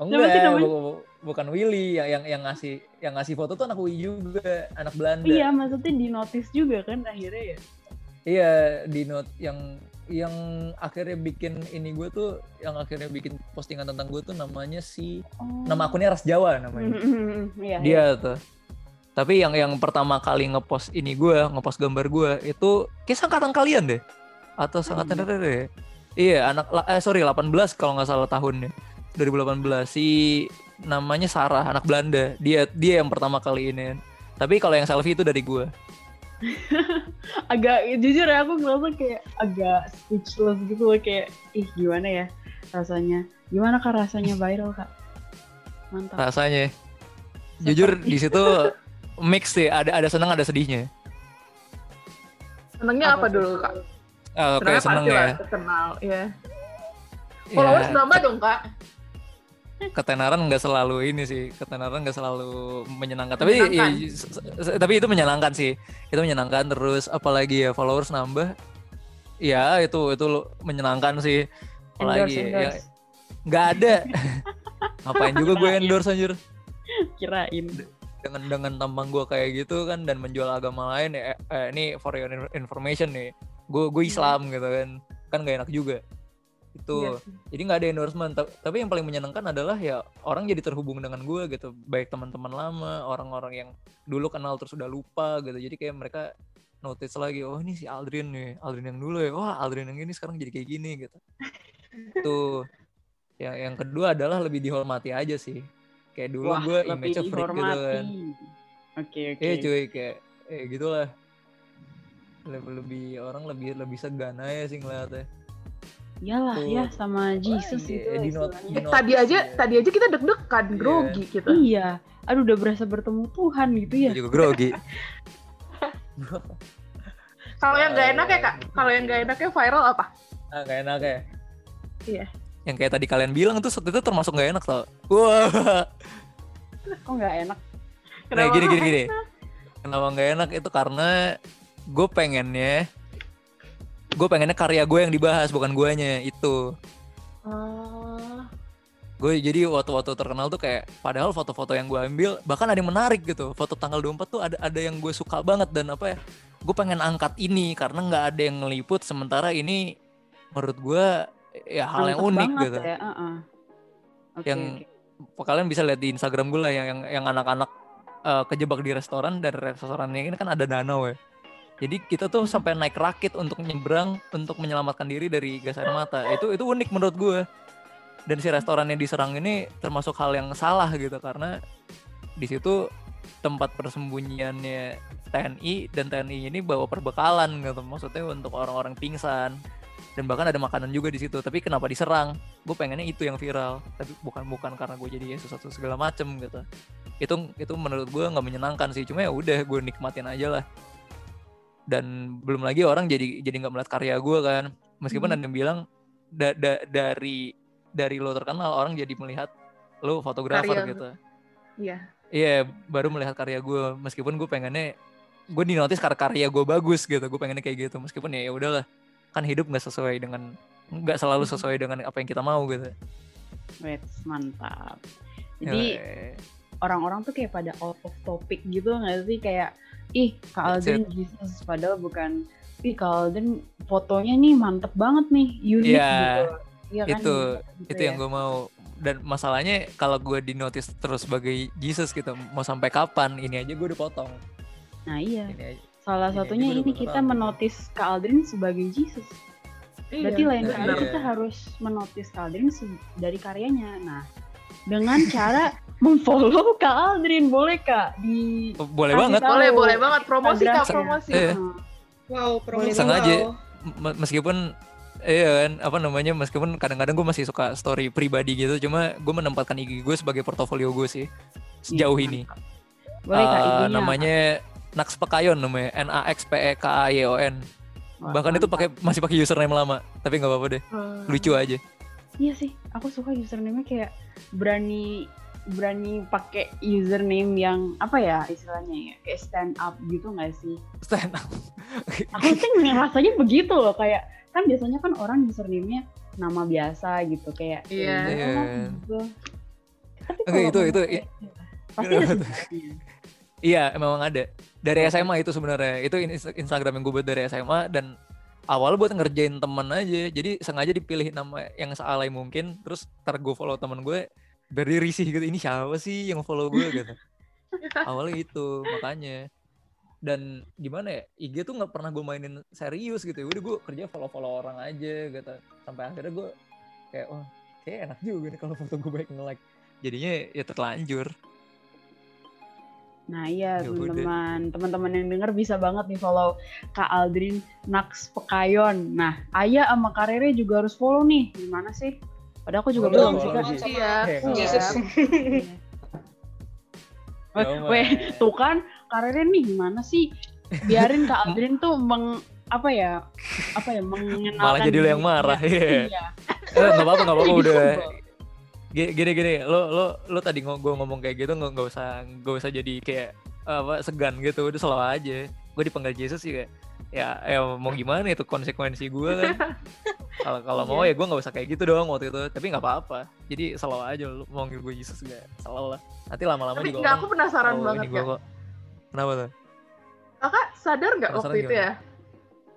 Eh oh, enggak bu bukan Willy yang yang yang ngasih yang ngasih foto tuh anak Willy juga anak Belanda. Iya maksudnya di notice juga kan akhirnya ya? Iya di not yang yang akhirnya bikin ini gue tuh yang akhirnya bikin postingan tentang gue tuh namanya si oh. nama akunnya Ras Jawa namanya. Iya, dia iya. tuh. Tapi yang yang pertama kali ngepost ini gue ngepost gambar gue itu kisah angkatan kalian deh. Atau sangat oh, iya. deh iya anak eh sorry 18 kalau nggak salah tahunnya. 2018 si namanya Sarah anak Belanda. Dia dia yang pertama kali ini. Tapi kalau yang selfie itu dari gue agak jujur ya aku ngerasa kayak agak speechless gitu loh kayak ih gimana ya rasanya? Gimana kak rasanya viral kak? Mantap. Rasanya. Jujur di situ mix sih ada ada senang ada sedihnya. Senangnya apa, apa dulu kak? Oh, oke okay, seneng ya? Kenal ya? Followers ya, nambah dong kak ketenaran nggak selalu ini sih ketenaran nggak selalu menyenangkan. Tapi ya, tapi itu menyenangkan sih. Itu menyenangkan terus apalagi ya followers nambah. Ya itu itu menyenangkan sih. Apalagi endorse, ya nggak ada. Ngapain juga gue endorse anjir? Kirain. Dengan dengan tampang gue kayak gitu kan dan menjual agama lain ya eh, ini for your information nih. Gue gue Islam gitu kan. Kan gak enak juga itu yes. Iya jadi nggak ada endorsement. Tapi yang paling menyenangkan adalah ya orang jadi terhubung dengan gue gitu. Baik teman-teman lama orang-orang yang dulu kenal terus udah lupa gitu. Jadi kayak mereka notice lagi oh ini si Aldrin nih Aldrin yang dulu ya. Wah Aldrin yang ini sekarang jadi kayak gini gitu. Tuh yang yang kedua adalah lebih dihormati aja sih. Kayak dulu gue image freak gitu kan. oke okay, oke. Okay. eh cuy kayak eh gitulah. Lebih lebih orang lebih lebih segan aja sih ngeliatnya Iyalah Tuh. ya sama Jesus oh, itu. Di not, di not, tadi aja ya. tadi aja kita deg-degan yeah. grogi gitu. Iya. Aduh udah berasa bertemu Tuhan gitu ya. juga grogi. Kalau yang gak enak ya kak, kalau yang gak enaknya viral apa? Ah gak enak ya. Iya. Yang kayak tadi kalian bilang tuh itu termasuk gak enak tau. Wah. Kok gak enak? Kenapa nah, gini gini gini. Kenapa gak enak itu karena gue pengennya gue pengennya karya gue yang dibahas bukan guanya itu uh. gue jadi waktu-waktu terkenal tuh kayak padahal foto-foto yang gue ambil bahkan ada yang menarik gitu foto tanggal 24 tuh ada ada yang gue suka banget dan apa ya gue pengen angkat ini karena nggak ada yang ngeliput sementara ini menurut gue ya hal yang unik gitu ya. uh -uh. Okay, yang okay. kalian bisa lihat di Instagram gue lah yang yang yang anak-anak uh, kejebak di restoran dan restorannya ini kan ada danau ya jadi kita tuh sampai naik rakit untuk nyebrang untuk menyelamatkan diri dari gas air mata. Itu itu unik menurut gue. Dan si restorannya diserang ini termasuk hal yang salah gitu karena di situ tempat persembunyiannya TNI dan TNI ini bawa perbekalan gitu. Maksudnya untuk orang-orang pingsan dan bahkan ada makanan juga di situ. Tapi kenapa diserang? Gue pengennya itu yang viral. Tapi bukan bukan karena gue jadi Yesus atau segala macem gitu. Itu itu menurut gue nggak menyenangkan sih. Cuma ya udah gue nikmatin aja lah dan belum lagi orang jadi jadi nggak melihat karya gue kan. Meskipun hmm. ada yang bilang da, da, dari dari lo terkenal orang jadi melihat lo fotografer karya. gitu. Iya. Iya yeah, baru melihat karya gue meskipun gue pengennya gue di notice karena karya gue bagus gitu. Gue pengennya kayak gitu. Meskipun ya ya udahlah. Kan hidup nggak sesuai dengan nggak selalu hmm. sesuai dengan apa yang kita mau gitu. Wait, mantap. Jadi orang-orang tuh kayak pada out of topic gitu nggak sih? Kayak ih Kak Alden Jesus padahal bukan. Ih Kak Alden fotonya nih mantep banget nih unik Iya, gitu. Iya kan, itu gitu itu ya. yang gue mau. Dan masalahnya kalau gue di notice terus sebagai Jesus gitu mau sampai kapan ini aja gue udah potong. Nah iya. Ini aja. salah Ini satunya aja ini kita menotis Kak Aldrin sebagai Jesus. Iya, berarti lain Iya. kali kita harus menotis Kak Aldrin dari karyanya. Nah dengan cara memfollow Kak Aldrin boleh Kak di Oh, boleh Kasih banget tahu. Boleh, boleh banget. Promosi kak, promosi. Eh. Wow, promosi Sengaja. meskipun Iya kan, apa namanya, meskipun kadang-kadang gue masih suka story pribadi gitu, cuma gue menempatkan IG gue sebagai portofolio gue sih, sejauh Iya, ini. boleh Kak IG-nya namanya Nax Pekayon namanya, N A X P E K A Y O N. Bahkan itu pakai masih pakai username lama, tapi nggak apa-apa deh, Hmm. lucu aja. Iya sih, aku suka username-nya kayak berani berani pakai username yang apa ya istilahnya ya kayak stand up gitu nggak sih? Stand up. Aku sih ngerasanya begitu loh kayak kan biasanya kan orang username-nya nama biasa gitu kayak Iya. ya lah, Iya. gitu. Tapi Oke, kalau itu- itu- kayak- pasti ada. Iya, memang ada. Dari SMA itu sebenarnya. Itu in- Instagram yang gue buat dari SMA dan awal buat ngerjain temen aja. Jadi sengaja dipilih nama yang sealai mungkin. Terus ntar gue follow temen gue. Beri risih gitu. Ini siapa sih yang follow gue gitu. Awalnya itu makanya. Dan gimana ya, IG tuh nggak pernah gue mainin serius gitu. Udah gue kerja follow-follow orang aja gitu. Sampai akhirnya gue kayak, wah kayak enak juga nih kalau foto gue baik nge-like. Jadinya ya terlanjur. Nah iya Ya teman-teman, teman-teman yang denger bisa banget nih follow Kak Aldrin Nax Pekayon. Nah Ayah sama Kak Rere juga harus follow nih. Gimana sih? Padahal aku juga belum sih aja. Iya. Iya. Weh, Ya, weh, tuh kan Kak Rere nih gimana sih? Biarin Kak Aldrin tuh meng apa ya apa ya mengenalkan Malah jadi lo yang marah, iya. Iya. Eh, nggak apa-apa nggak apa-apa Jadi udah. Gini gini, lo lo lo tadi ngo- gue ngomong kayak gitu nggak usah nggak usah jadi kayak apa segan gitu udah selalu aja gue dipanggil Yesus sih kayak ya ya mau gimana itu konsekuensi gue kan kalau kalau mau ya gue nggak usah kayak gitu dong waktu itu tapi nggak apa-apa jadi selalu aja lo mau manggil gue Yesus gak selalu lah nanti lama-lama Tapi juga nggak, aku penasaran "Oh, banget kak. kok kenapa tuh Kakak sadar nggak waktu itu ya?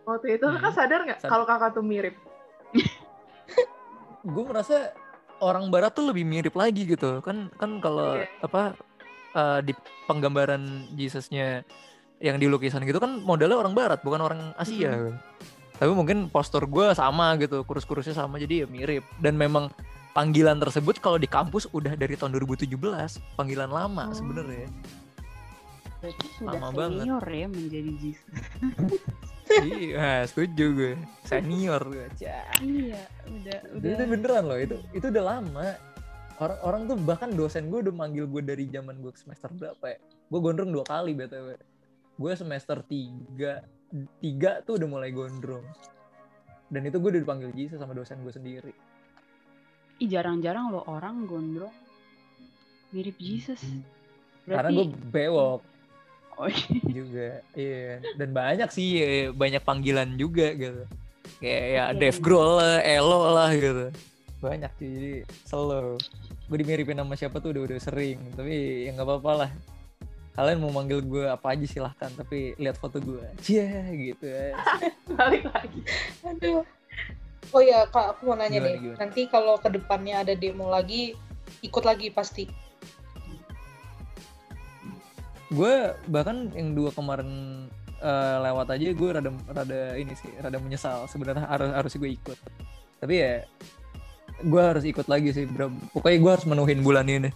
Waktu itu kakak Hmm. sadar nggak kalau kakak tuh mirip? gue merasa orang barat tuh lebih mirip lagi gitu kan kan kalau Iya. apa eh, di penggambaran Jesusnya yang di lukisan gitu kan modelnya orang barat bukan orang Asia kan. tapi mungkin postur gue sama gitu kurus-kurusnya sama jadi ya mirip dan memang panggilan tersebut kalau di kampus udah dari tahun 2017 panggilan lama Oh. sebenarnya Berarti sudah Lama banget. senior ya menjadi Jesus. iya setuju gue senior gue Cah. iya, udah Itu, itu beneran loh, itu itu udah lama. Orang orang tuh bahkan dosen gue udah manggil gue dari zaman gue semester berapa ya? Gue gondrong dua kali btw. Gue semester tiga tiga tuh udah mulai gondrong. Dan itu gue udah dipanggil Jesus sama dosen gue sendiri. Ih, jarang-jarang loh orang gondrong mirip Jesus. Karena gue bewok Oh, iya. juga, iya. Dan banyak sih, eh, banyak panggilan juga gitu. Kayak ya Oke. Dave Grohl lah, Elo lah gitu. Banyak sih, jadi slow. Gue dimiripin sama siapa tuh udah udah sering, tapi ya nggak apa-apa lah. Kalian mau manggil gue apa aja silahkan, tapi lihat foto gue. Cia gitu ya. Balik lagi. Aduh. Oh ya kak, aku mau nanya Gimana, deh. gimana? Nanti kalau ke depannya ada demo lagi, ikut lagi pasti. Gue bahkan yang dua kemarin eh, lewat aja gue rada rada ini sih rada menyesal sebenarnya harus harus gue ikut tapi ya gue harus ikut lagi sih bro pokoknya gue harus menuhin bulan ini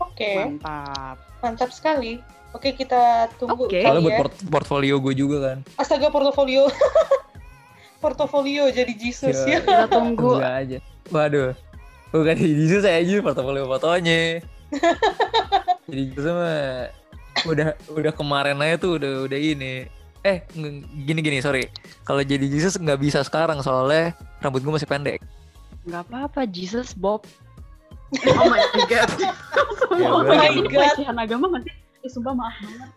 Oke, Mantap. mantap sekali. Oke, kita tunggu Oke. kali soalnya buat ya. port- portfolio gue juga kan Astaga, portofolio. portofolio jadi Jesus Iya. ya. Kita tunggu tunggu aja waduh bukan saya aja portfolio fotonya jadi itu mah udah udah kemarin aja tuh udah udah ini eh gini gini sorry kalau jadi Jesus nggak bisa sekarang soalnya rambut gue masih pendek nggak apa-apa Jesus Bob. Oh my god. Ya, Oh my my god. God. Pelecehan agama nggak sih? Eh, sumpah maaf banget.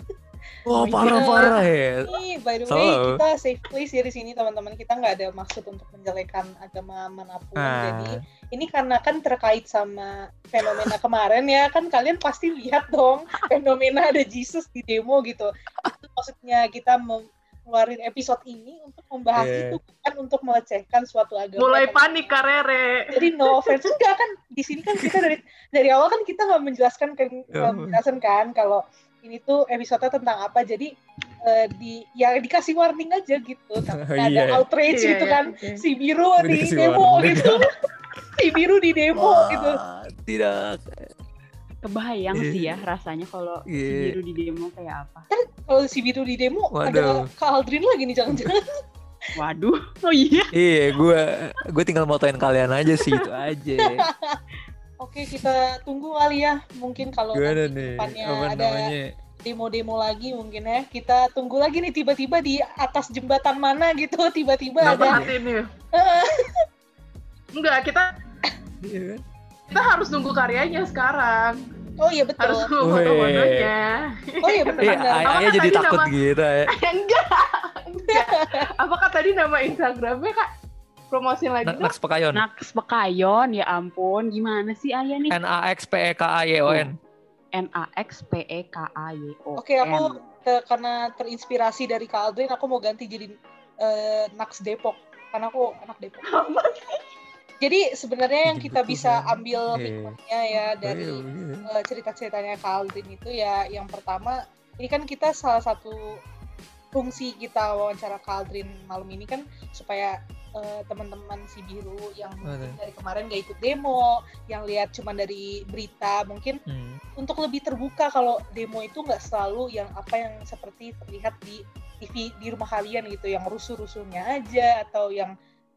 Oh, parah-parah ya. Ini by the way Selalu. kita safe place ya di sini teman-teman kita nggak ada maksud untuk menjelekan agama mana pun. Ah. Jadi ini karena kan terkait sama fenomena kemarin ya kan kalian pasti lihat dong fenomena ada Jesus di demo gitu. Itu maksudnya kita mem- ngeluarin episode ini untuk membahas Iya. itu bukan untuk melecehkan suatu agama. Mulai panik Karere. Jadi no offense enggak kan di sini kan kita dari dari awal kan kita nggak menjelaskan kan Ya. nggak menjelaskan kan kalau ini tuh episode tentang apa jadi eh, di ya dikasih warning aja gitu tapi nggak ada Iya. outrage Iya, gitu iya, kan oke. si biru di demo warning. gitu si biru di demo gitu Wah, Tidak. Kebayang Iya. sih ya rasanya kalau si Iya. biru di demo kayak apa. kalau si biru di demo Waduh. ada Kak Aldrin lagi nih jangan-jangan Waduh, oh iya. Iya, gue gue tinggal motoin kalian aja sih itu aja. Oke kita tunggu kali ya mungkin kalau Gimana nanti nih? depannya Apa ada namanya? demo-demo lagi mungkin ya kita tunggu lagi nih tiba-tiba di atas jembatan mana gitu tiba-tiba Kenapa ada ini? Enggak, kita Iya kan? kita harus nunggu karyanya sekarang. oh iya betul Harus nunggu foto-fotonya. oh iya Iya, benar Ay- Apa Ayah kan jadi takut nama- gitu ya. enggak, enggak. Apakah tadi nama Instagramnya kak? Promosiin lagi dong. Naks Pekayon. Naks Pekayon, ya ampun, gimana sih ayah nih? N A X P E K A Y O N. N A X P E K A Y O. Oke, aku te- karena terinspirasi dari Kak Aldrin, aku mau ganti jadi eh, Naks Depok. Karena aku anak Depok. Jadi sebenarnya yang kita bisa ambil Iya. hikmahnya ya dari eh, cerita-ceritanya Kak Aldrin itu ya yang pertama, ini kan kita salah satu fungsi kita wawancara Kak Aldrin malam ini kan supaya eh, teman-teman si biru yang mungkin dari kemarin gak ikut demo, yang lihat cuma dari berita, mungkin Hmm. untuk lebih terbuka kalau demo itu nggak selalu yang apa yang seperti terlihat di TV di rumah kalian gitu yang rusuh-rusuhnya aja atau yang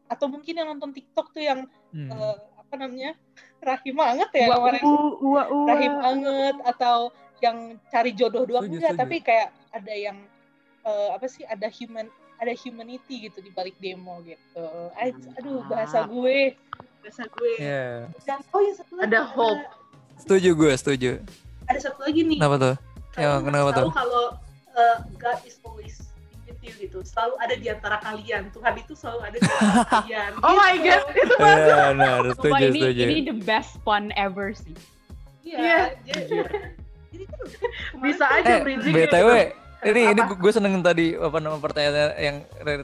atau mungkin yang nonton TikTok tuh yang Hmm. eh, apa namanya rahim banget ya Ua, kemarin ua, ua, ua. rahim banget atau yang cari jodoh doang enggak tapi kayak ada yang eh, apa sih ada human ada humanity gitu di balik demo gitu Ay, aduh bahasa gue bahasa gue Iya. dan oh ya satu lagi Ada hope. Setuju gue, setuju. ada satu lagi nih Kenapa tuh? Ya, Kalian kenapa tahu tuh? kalau uh, God is always with you gitu selalu ada di antara kalian Tuhan itu selalu ada di antara kalian Oh my Gitu. god, itu Iya, benar, Sumpah, setuju, ini, setuju. ini the best fun ever sih. iya Iya. jadi, jadi kan kemarin bisa aja Eh, bridging BTW, gitu. Ini ini gue seneng tadi apa nama pertanyaannya yang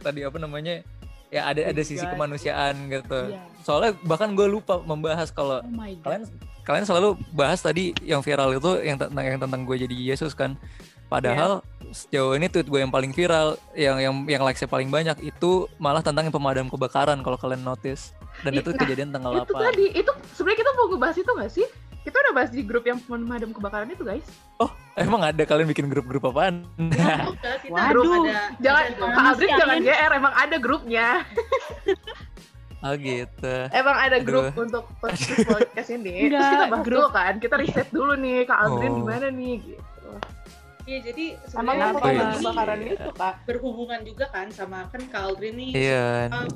tadi apa namanya? Ya ada ada sisi God. kemanusiaan gitu. Iya. Soalnya bahkan gue lupa membahas kalau Oh kalian kalian selalu bahas tadi yang viral itu yang tentang yang tentang gue jadi Yesus kan. Padahal sejauh ini tweet gue yang paling viral, yang yang yang likes paling banyak itu malah tentang yang pemadam kebakaran kalau kalian notice. Dan itu nah, kejadian tanggal itu 8. tadi itu sebenarnya kita mau ngebahas itu nggak sih kita bahas di grup yang pemadam kebakaran itu guys Emang ada kalian bikin grup-grup apaan? Enggak, kita Waduh. belum ada jangan ada- Kak Aldrin jangan? GR emang ada grupnya oh gitu. emang ada Aduh. grup untuk podcast podcast ini terus Enggak, kita bahas grup. dulu kan kita riset dulu nih Kak Aldrin Oh. gimana nih gitu Iya, jadi sebenarnya pemadam ini kebakaran itu Kak berhubungan juga kan sama kan Kak Aldrin nih Iya.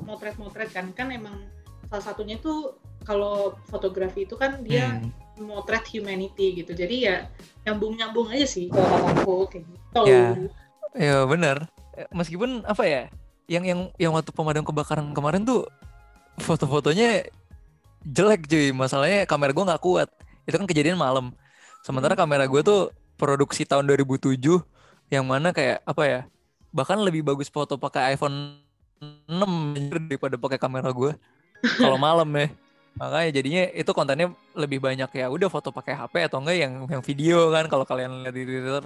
motret-motret kan kan emang salah satunya tuh kalau fotografi itu kan dia Hmm. Motret humanity gitu jadi ya nyambung-nyambung aja sih kalau kataku kayak gitu Ya. Ya benar. Eh, Meskipun apa ya, yang yang yang waktu pemadam kebakaran kemarin tuh foto-fotonya jelek cuy. Masalahnya kamera gua nggak kuat. Itu kan kejadian malam. Sementara kamera gue tuh produksi tahun 2007 yang mana kayak apa ya? Bahkan lebih bagus foto pakai iPhone 6 anjir, daripada pakai kamera gue. Kalau malam ya. Makanya jadinya itu kontennya lebih banyak ya udah foto pakai HP atau enggak yang yang video kan kalau kalian lihat di Twitter.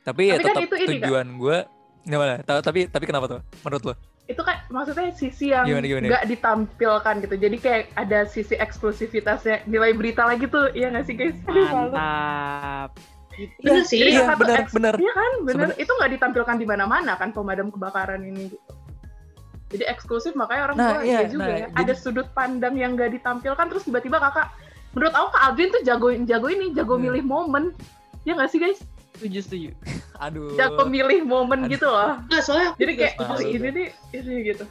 Tapi, ya Tapi kan tetap itu tujuan gue gimana? Ta- Tapi tapi kenapa tuh menurut lo? itu kan maksudnya sisi yang Gimana, gimana? nggak ditampilkan gitu jadi kayak ada sisi eksklusivitasnya nilai berita lagi tuh iya nggak sih guys. Mantap. bener sih Jadi Iya, benar, benar. Iya kan. Sebenar- Itu nggak ditampilkan di mana-mana kan pemadam kebakaran ini gitu. Jadi eksklusif makanya orang Nah, tua iya, iya juga nah, ya. jadi- Ada sudut pandang yang nggak ditampilkan terus tiba-tiba kakak menurut aku Kak Aldrin tuh jago jago ini, jago Hmm. milih momen. Ya nggak sih guys? Setuju, setuju. Aduh. Jago milih momen Aduh. gitu loh. Nggak, soalnya aku Jadi kayak oh, ini nih ini gitu.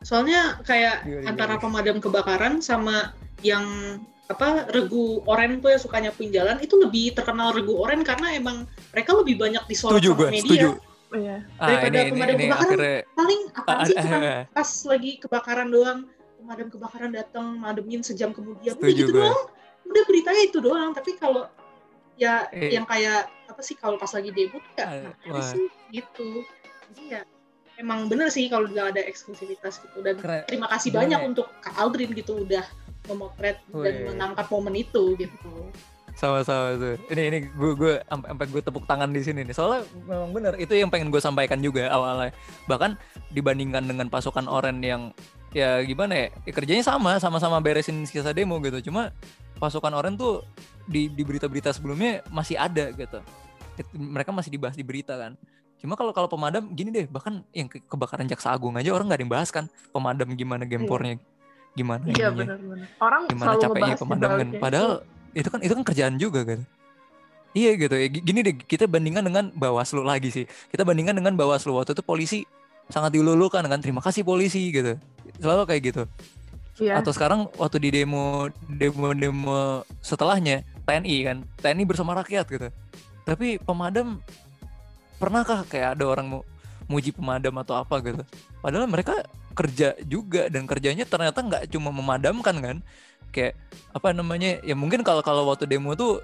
soalnya kayak antara pemadam kebakaran sama yang apa regu oren tuh yang suka nyapuin jalan itu lebih terkenal regu oren karena emang mereka lebih banyak disorot sama gue, media setuju. Iya. Ah, Daripada ini, ini, pemadam ini kebakaran. akhirnya paling apa Ah, sih ah, cuma ah. pas lagi kebakaran doang pemadam kebakaran datang mademin sejam kemudian udah gitu gue. doang udah beritanya itu doang tapi kalau ya Eh. yang kayak apa sih kalau pas lagi debut ya Ah, ngapain wah. sih gitu jadi ya emang bener sih kalau bilang ada eksklusivitas gitu dan keren. terima kasih Bener banyak ya? untuk Kak Aldrin gitu udah memotret dan Wih. menangkap momen itu gitu sama-sama tuh. Ini ini gue gue sampai gue tepuk tangan di sini nih. Soalnya memang bener itu yang pengen gue sampaikan juga awalnya. Bahkan dibandingkan dengan pasukan oren yang ya gimana ya, ya kerjanya sama sama-sama beresin sisa demo gitu. Cuma pasukan oren tuh di di berita-berita sebelumnya masih ada gitu. It- mereka masih dibahas di berita kan. Cuma kalau kalau pemadam gini deh bahkan yang ke- kebakaran jaksa agung aja orang nggak ada yang bahas kan pemadam gimana gempornya gimana Iya ininya benar-benar. Orang gimana selalu capeknya pemadam kan baliknya padahal itu kan itu kan kerjaan juga kan? Iya gitu. Ya gini deh kita bandingkan dengan Bawaslu lagi sih. Kita bandingkan dengan Bawaslu. Waktu itu polisi sangat dilulukan kan terima kasih polisi gitu. Selalu kayak gitu. Itu. Iya. atau sekarang waktu di demo demo demo setelahnya TNI kan? TNI bersama rakyat gitu. Tapi pemadam pernahkah kayak ada orang mau muji pemadam atau apa gitu? Padahal mereka kerja juga dan kerjanya ternyata nggak cuma memadamkan kan kayak apa namanya ya mungkin kalau kalau waktu demo tuh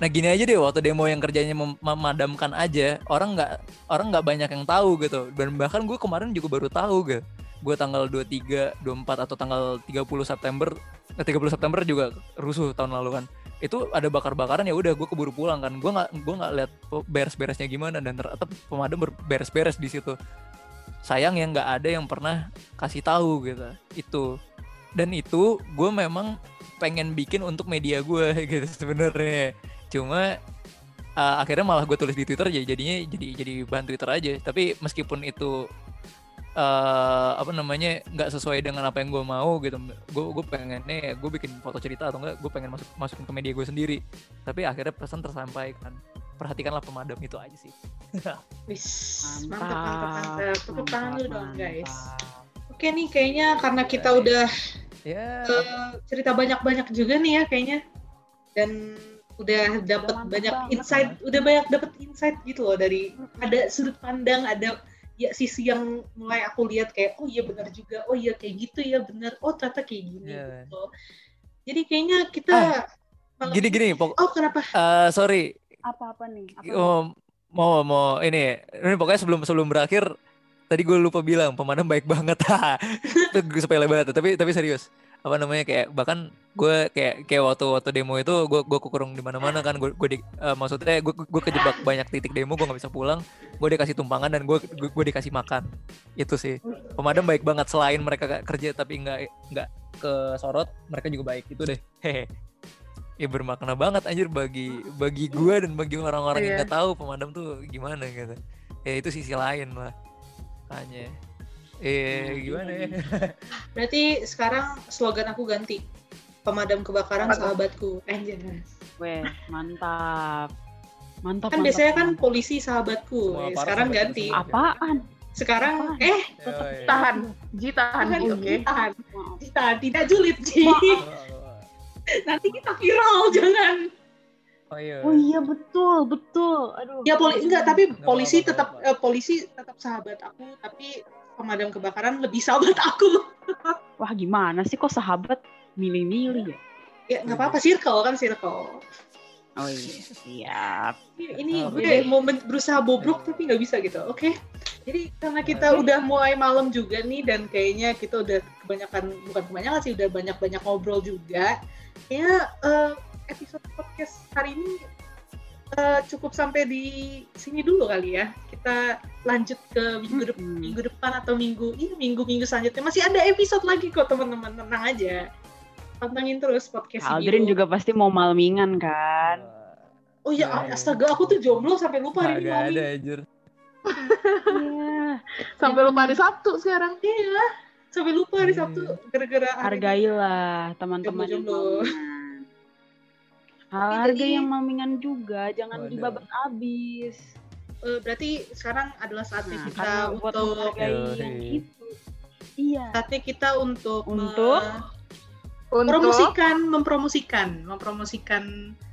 nah gini aja deh waktu demo yang kerjanya mem- memadamkan aja orang nggak orang nggak banyak yang tahu gitu. Dan bahkan gue kemarin juga baru tahu gitu gue tanggal 23, 24 atau tanggal 30 September eh, 30 September juga rusuh tahun lalu kan. Itu ada bakar-bakaran ya udah gue keburu pulang kan. Gue nggak gue nggak lihat beres-beresnya gimana dan ternyata pemadam beres-beres di situ. Sayang ya nggak ada yang pernah kasih tahu gitu itu dan itu gue memang pengen bikin untuk media gue gitu sebenarnya. Cuma uh, akhirnya malah gue tulis di Twitter jadi jadinya jadi jadi bahan Twitter aja. Tapi meskipun itu uh, apa namanya nggak sesuai dengan apa yang gue mau gitu gue gue pengennya gue bikin foto cerita atau enggak gue pengen masuk masukin ke media gue sendiri. Tapi akhirnya pesan tersampaikan. Perhatikanlah pemadam itu aja sih. Wis, Mantap, mantap mantap mantap. tepuk tangan dulu dong mantap. guys oke nih kayaknya karena kita udah ya eh, cerita banyak-banyak juga nih ya kayaknya. Dan udah dapat banyak banget. insight udah banyak dapat insight gitu loh dari ada sudut pandang ada ya sisi yang mulai aku lihat kayak oh iya benar juga. Oh iya kayak gitu ya benar. Oh ternyata kayak gini Iya. gitu. Jadi kayaknya kita malam gini ini- gini pok oh kenapa? eh, sorry. Apa-apa nih? Apa oh, mau mau ini. Ini pokoknya sebelum sebelum berakhir tadi gue lupa bilang pemadam baik banget. Itu gue sepele banget. Tapi tapi serius apa namanya kayak bahkan gue kayak kayak waktu waktu demo itu gue gue kekurung di mana mana kan. Gue gue di- eh, maksudnya gue gue kejebak banyak titik demo gue nggak bisa pulang. Gue dikasih tumpangan dan gue gue, gue dikasih makan. Itu sih. Pemadam baik banget selain mereka kerja tapi nggak nggak ke sorot mereka juga baik. Itu deh. Hehe. Ya bermakna banget anjir bagi bagi gue dan bagi orang-orang yang Iya. nggak tahu pemadam tuh gimana gitu. Ya itu sisi lain lah hanya eh gimana ya berarti sekarang slogan aku ganti pemadam kebakaran Apa sahabatku anjir Weh, mantap. Mantap. kan mantap, biasanya kan mantap. polisi sahabatku Eh, aparat sekarang sahabat ganti. Apaan? sekarang Apaan? eh Tahan, Ji tahan tahan, Ji, oke. tahan Maaf. tahan tidak julid Ji nanti kita viral jangan oh iya Oh iya betul, betul. Aduh. ya poli enggak tapi Nggak polisi apa-apa, tetap nggak eh, polisi tetap sahabat aku tapi pemadam kebakaran lebih sahabat aku Wah gimana sih kok sahabat milih-milih ya? ya nggak apa-apa circle kan circle Oh iya, siap. ini Oh, gue iya. mau berusaha bobrok tapi nggak bisa gitu oke jadi karena kita udah mulai malam juga nih dan kayaknya kita udah kebanyakan bukan kebanyakan sih udah banyak banyak ngobrol juga ya eh, episode podcast hari ini eh, cukup sampai di sini dulu kali ya kita lanjut ke minggu depan Hmm. minggu depan atau minggu ini minggu minggu selanjutnya masih ada episode lagi kok teman-teman tenang aja pantengin terus podcast Aldrin Biru. juga pasti mau malmingan kan? oh ya Iya, iya. astaga aku tuh jomblo sampai lupa hari ini mau ada anjir Iya. Sampai lupa hari Sabtu sekarang. Iya, sampai lupa hari Iya. Sabtu gara-gara ini. Hargailah teman-teman Jomblo-jomblo. Harga jadi- yang malmingan juga, jangan Waduh. dibabat habis. Eh, berarti sekarang adalah saatnya Nah, kita untuk menghargai Yoi. yang itu. Iya. saatnya kita untuk Untuk? me- Untuk promosikan, mempromosikan, mempromosikan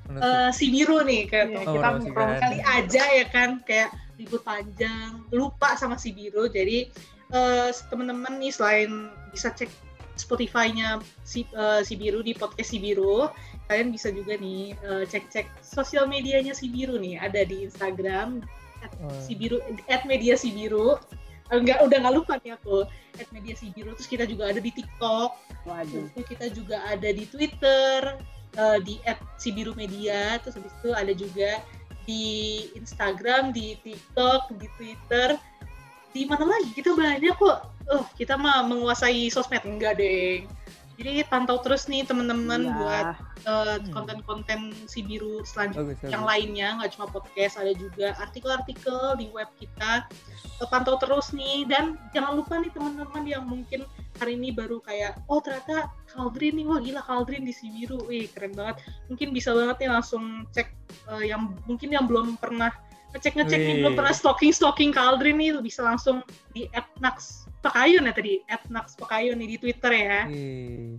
eh, si biru nih kayak Iya, Oh, kita promosikan. mempromosi- kali aja ya kan kayak libur panjang lupa sama si biru jadi eh, teman-teman nih selain bisa cek Spotify-nya si, eh, si biru di podcast si biru kalian bisa juga nih eh, cek-cek sosial medianya si biru nih ada di Instagram Oh. si biru at media si biru enggak udah nggak lupa nih aku at media si biru terus kita juga ada di TikTok Waduh. Terus itu kita juga ada di Twitter eh, di @sibirumedia terus habis itu ada juga di Instagram, di TikTok, di Twitter. Di mana lagi? Kita banyak kok. Oh, kita mah menguasai sosmed enggak, deh. Jadi pantau terus nih teman-teman Iya. buat eh, konten-konten si biru selanjutnya Bagus, yang bagus. lainnya nggak cuma podcast ada juga artikel-artikel di web kita Eh, pantau terus nih dan jangan lupa nih teman-teman yang mungkin hari ini baru kayak oh ternyata Kaldrin nih wah gila Kaldrin di Sibiru wih keren banget mungkin bisa banget nih langsung cek eh, yang mungkin yang belum pernah ngecek ngecek nih Wih. belum pernah stalking stalking Kaldrin nih bisa langsung di @nax Pekayun ya tadi @nax Pekayun nih di Twitter ya Ih.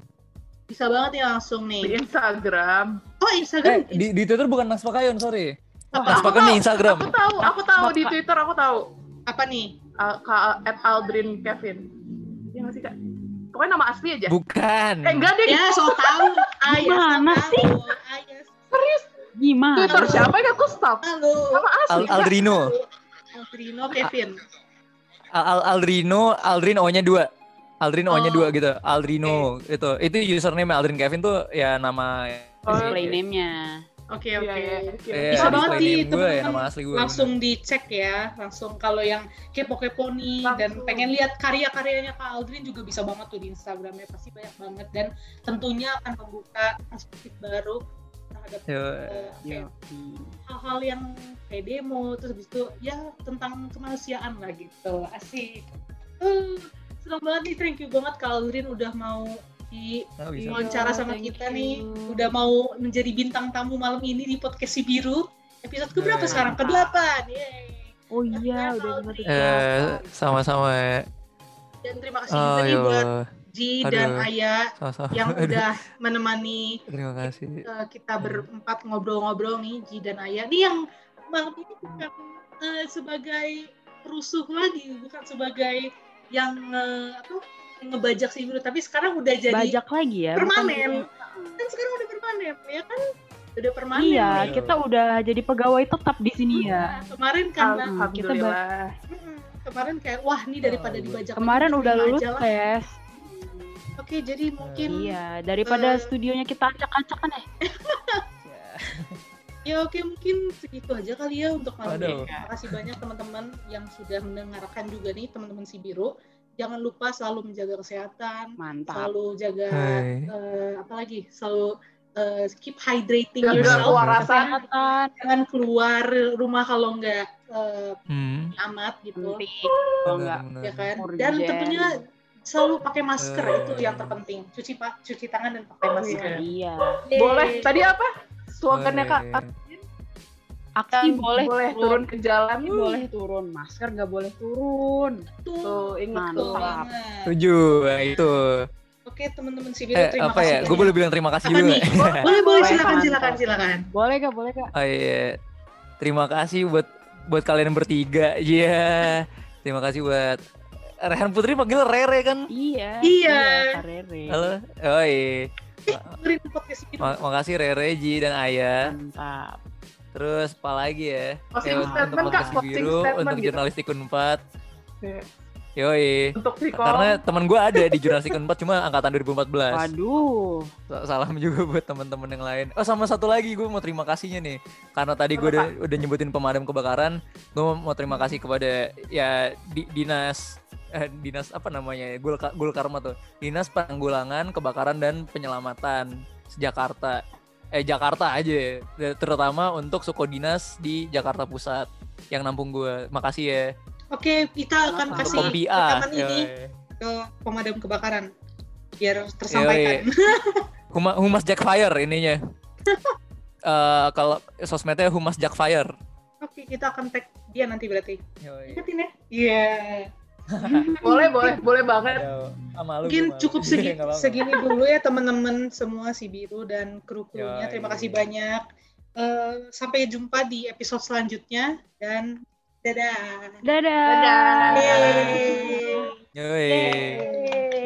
bisa banget nih langsung di nih Instagram. oh Eh, Instagram di, di Twitter bukan Nas Pakaion, sorry. apa Nas Pakaion di Instagram. Aku tahu, aku tahu di. Twitter aku tahu. apa nih at Aldrin Kevin. Iya nggak sih kak? Pokoknya nama asli aja. Bukan. Eh enggak deh. ya so tahu ah ya so Gimana sih? tahu ah ya Gimana? Twitter siapa yang aku stop? halo Nama asli. Al-. Aldrino. Aldrino Kevin Al Al- Aldrino, Aldrin O-nya dua. Aldrin O-nya Oh. dua gitu. Aldrino itu. Itu username Aldrin Kevin tuh ya nama Oh, Display oke. name-nya. oke Iya, oke iya, oke. Eh, Bisa banget nih, name gue ya nama asli gue. langsung dicek ya langsung kalau yang kepo-kepo nih dan Langsung. pengen lihat karya-karyanya Kak Aldrin juga bisa banget tuh di Instagramnya pasti banyak banget dan tentunya akan membuka perspektif baru eh, kayak hal-hal yang kayak demo terus habis itu ya tentang kemanusiaan lah gitu asik uh, senang banget nih thank you banget Kak Aldrin udah mau di Oh, bisa. wawancara sama thank kita you. nih udah mau menjadi bintang tamu malam ini di podcast si biru episode ke berapa Eh. sekarang ke delapan yeay Oh iya, udah Eh, sama-sama. ya. dan terima kasih Oh, juga nih buat Ji dan. Ayah Sama-sama. yang Aduh, udah menemani Terima kasih. eh, kita berempat ngobrol-ngobrol nih Ji dan Ayah. Ini yang malam ini bukan eh, sebagai rusuh lagi, bukan sebagai yang eh, apa ngebajak si biru, tapi sekarang udah jadi Bajak lagi ya. permanen. kita- Kan sekarang udah permanen, ya kan? Udah permanen. Iya, nih. kita udah jadi pegawai tetap di sini ya. Nah, kemarin karena. Mm-mm. kemarin kayak wah nih daripada Oh, dibajak Kemarin lagi, udah lulus tes. Oke, jadi mungkin Iya, daripada Eh. studionya kita acak-acakan ya. Ya oke mungkin segitu aja kali ya untuk malam ini. Terima kasih banyak teman-teman yang sudah mendengarkan juga nih teman-teman si biru. Jangan lupa selalu menjaga kesehatan, Mantap. selalu jaga Hai. eh, apa lagi? Selalu eh, keep hydrating Jaga yourself. kewarasan. Kesehatan Jangan keluar rumah kalau nggak eh, Hmm. amat gitu. Kalau enggak ya kan? Dan tentunya selalu pakai masker Eh. itu yang terpenting. Cuci pa- cuci tangan dan pakai Oh, masker. Iya. Yeay. Boleh. Tadi apa? Slogannya kak. Boleh. Aksi boleh, boleh turun ke jalan. Boleh turun, masker nggak boleh turun. Tuh, Tuh, ingat tuh. banget. Setuju, nah, itu. Oke teman-teman si biru Eh, terima apa kasih. ya? Gue boleh bilang terima kasih Apa juga. nih? nggak? Boleh, boleh, Boleh, silakan, silakan, silakan. Boleh kak, boleh kak. Oh iya. Terima kasih buat buat kalian bertiga. Iya. Terima kasih buat Rehan Putri panggil Rere kan? Iya. Iya. Kak Rere. Halo. Oh iya. Ma- makasih Rere, Ji dan Ayah. Mantap. Terus apa lagi ya? Closing Ya, untuk statement, Kak. podcast Closing biru, statement untuk gitu. jurnalistik Unpad. Iya. Yoi. Untuk. Karena teman gue ada di jurnalistik Unpad cuma angkatan 2014. Waduh. Sa- Salam juga buat teman-teman yang lain. Oh sama satu lagi gue mau terima kasihnya nih. Karena tadi gue udah, udah nyebutin pemadam kebakaran, gue mau terima kasih kepada ya di, dinas eh, dinas apa namanya ya Gulka, Gulkarma tuh dinas penanggulangan kebakaran dan penyelamatan Jakarta eh Jakarta aja Ya, terutama untuk suku dinas di Jakarta Pusat yang nampung gue makasih ya Oke, kita akan kasih rekaman ini ke pemadam kebakaran biar tersampaikan. Huma, Humas Jackfire ininya. Eh kalau sosmednya Humas Jackfire. Oke, kita akan tag dia nanti berarti. Yoi. Ingetin ya? Iya. boleh, boleh, boleh banget. Ya, sama lu Mungkin malu. cukup segi, segini dulu ya teman-teman semua si Biru dan kru-krunya. Yoi. Terima kasih banyak. Eh, sampai jumpa di episode selanjutnya dan dadah. Dadah. Dadah. Yeay. Yoi. Yeay.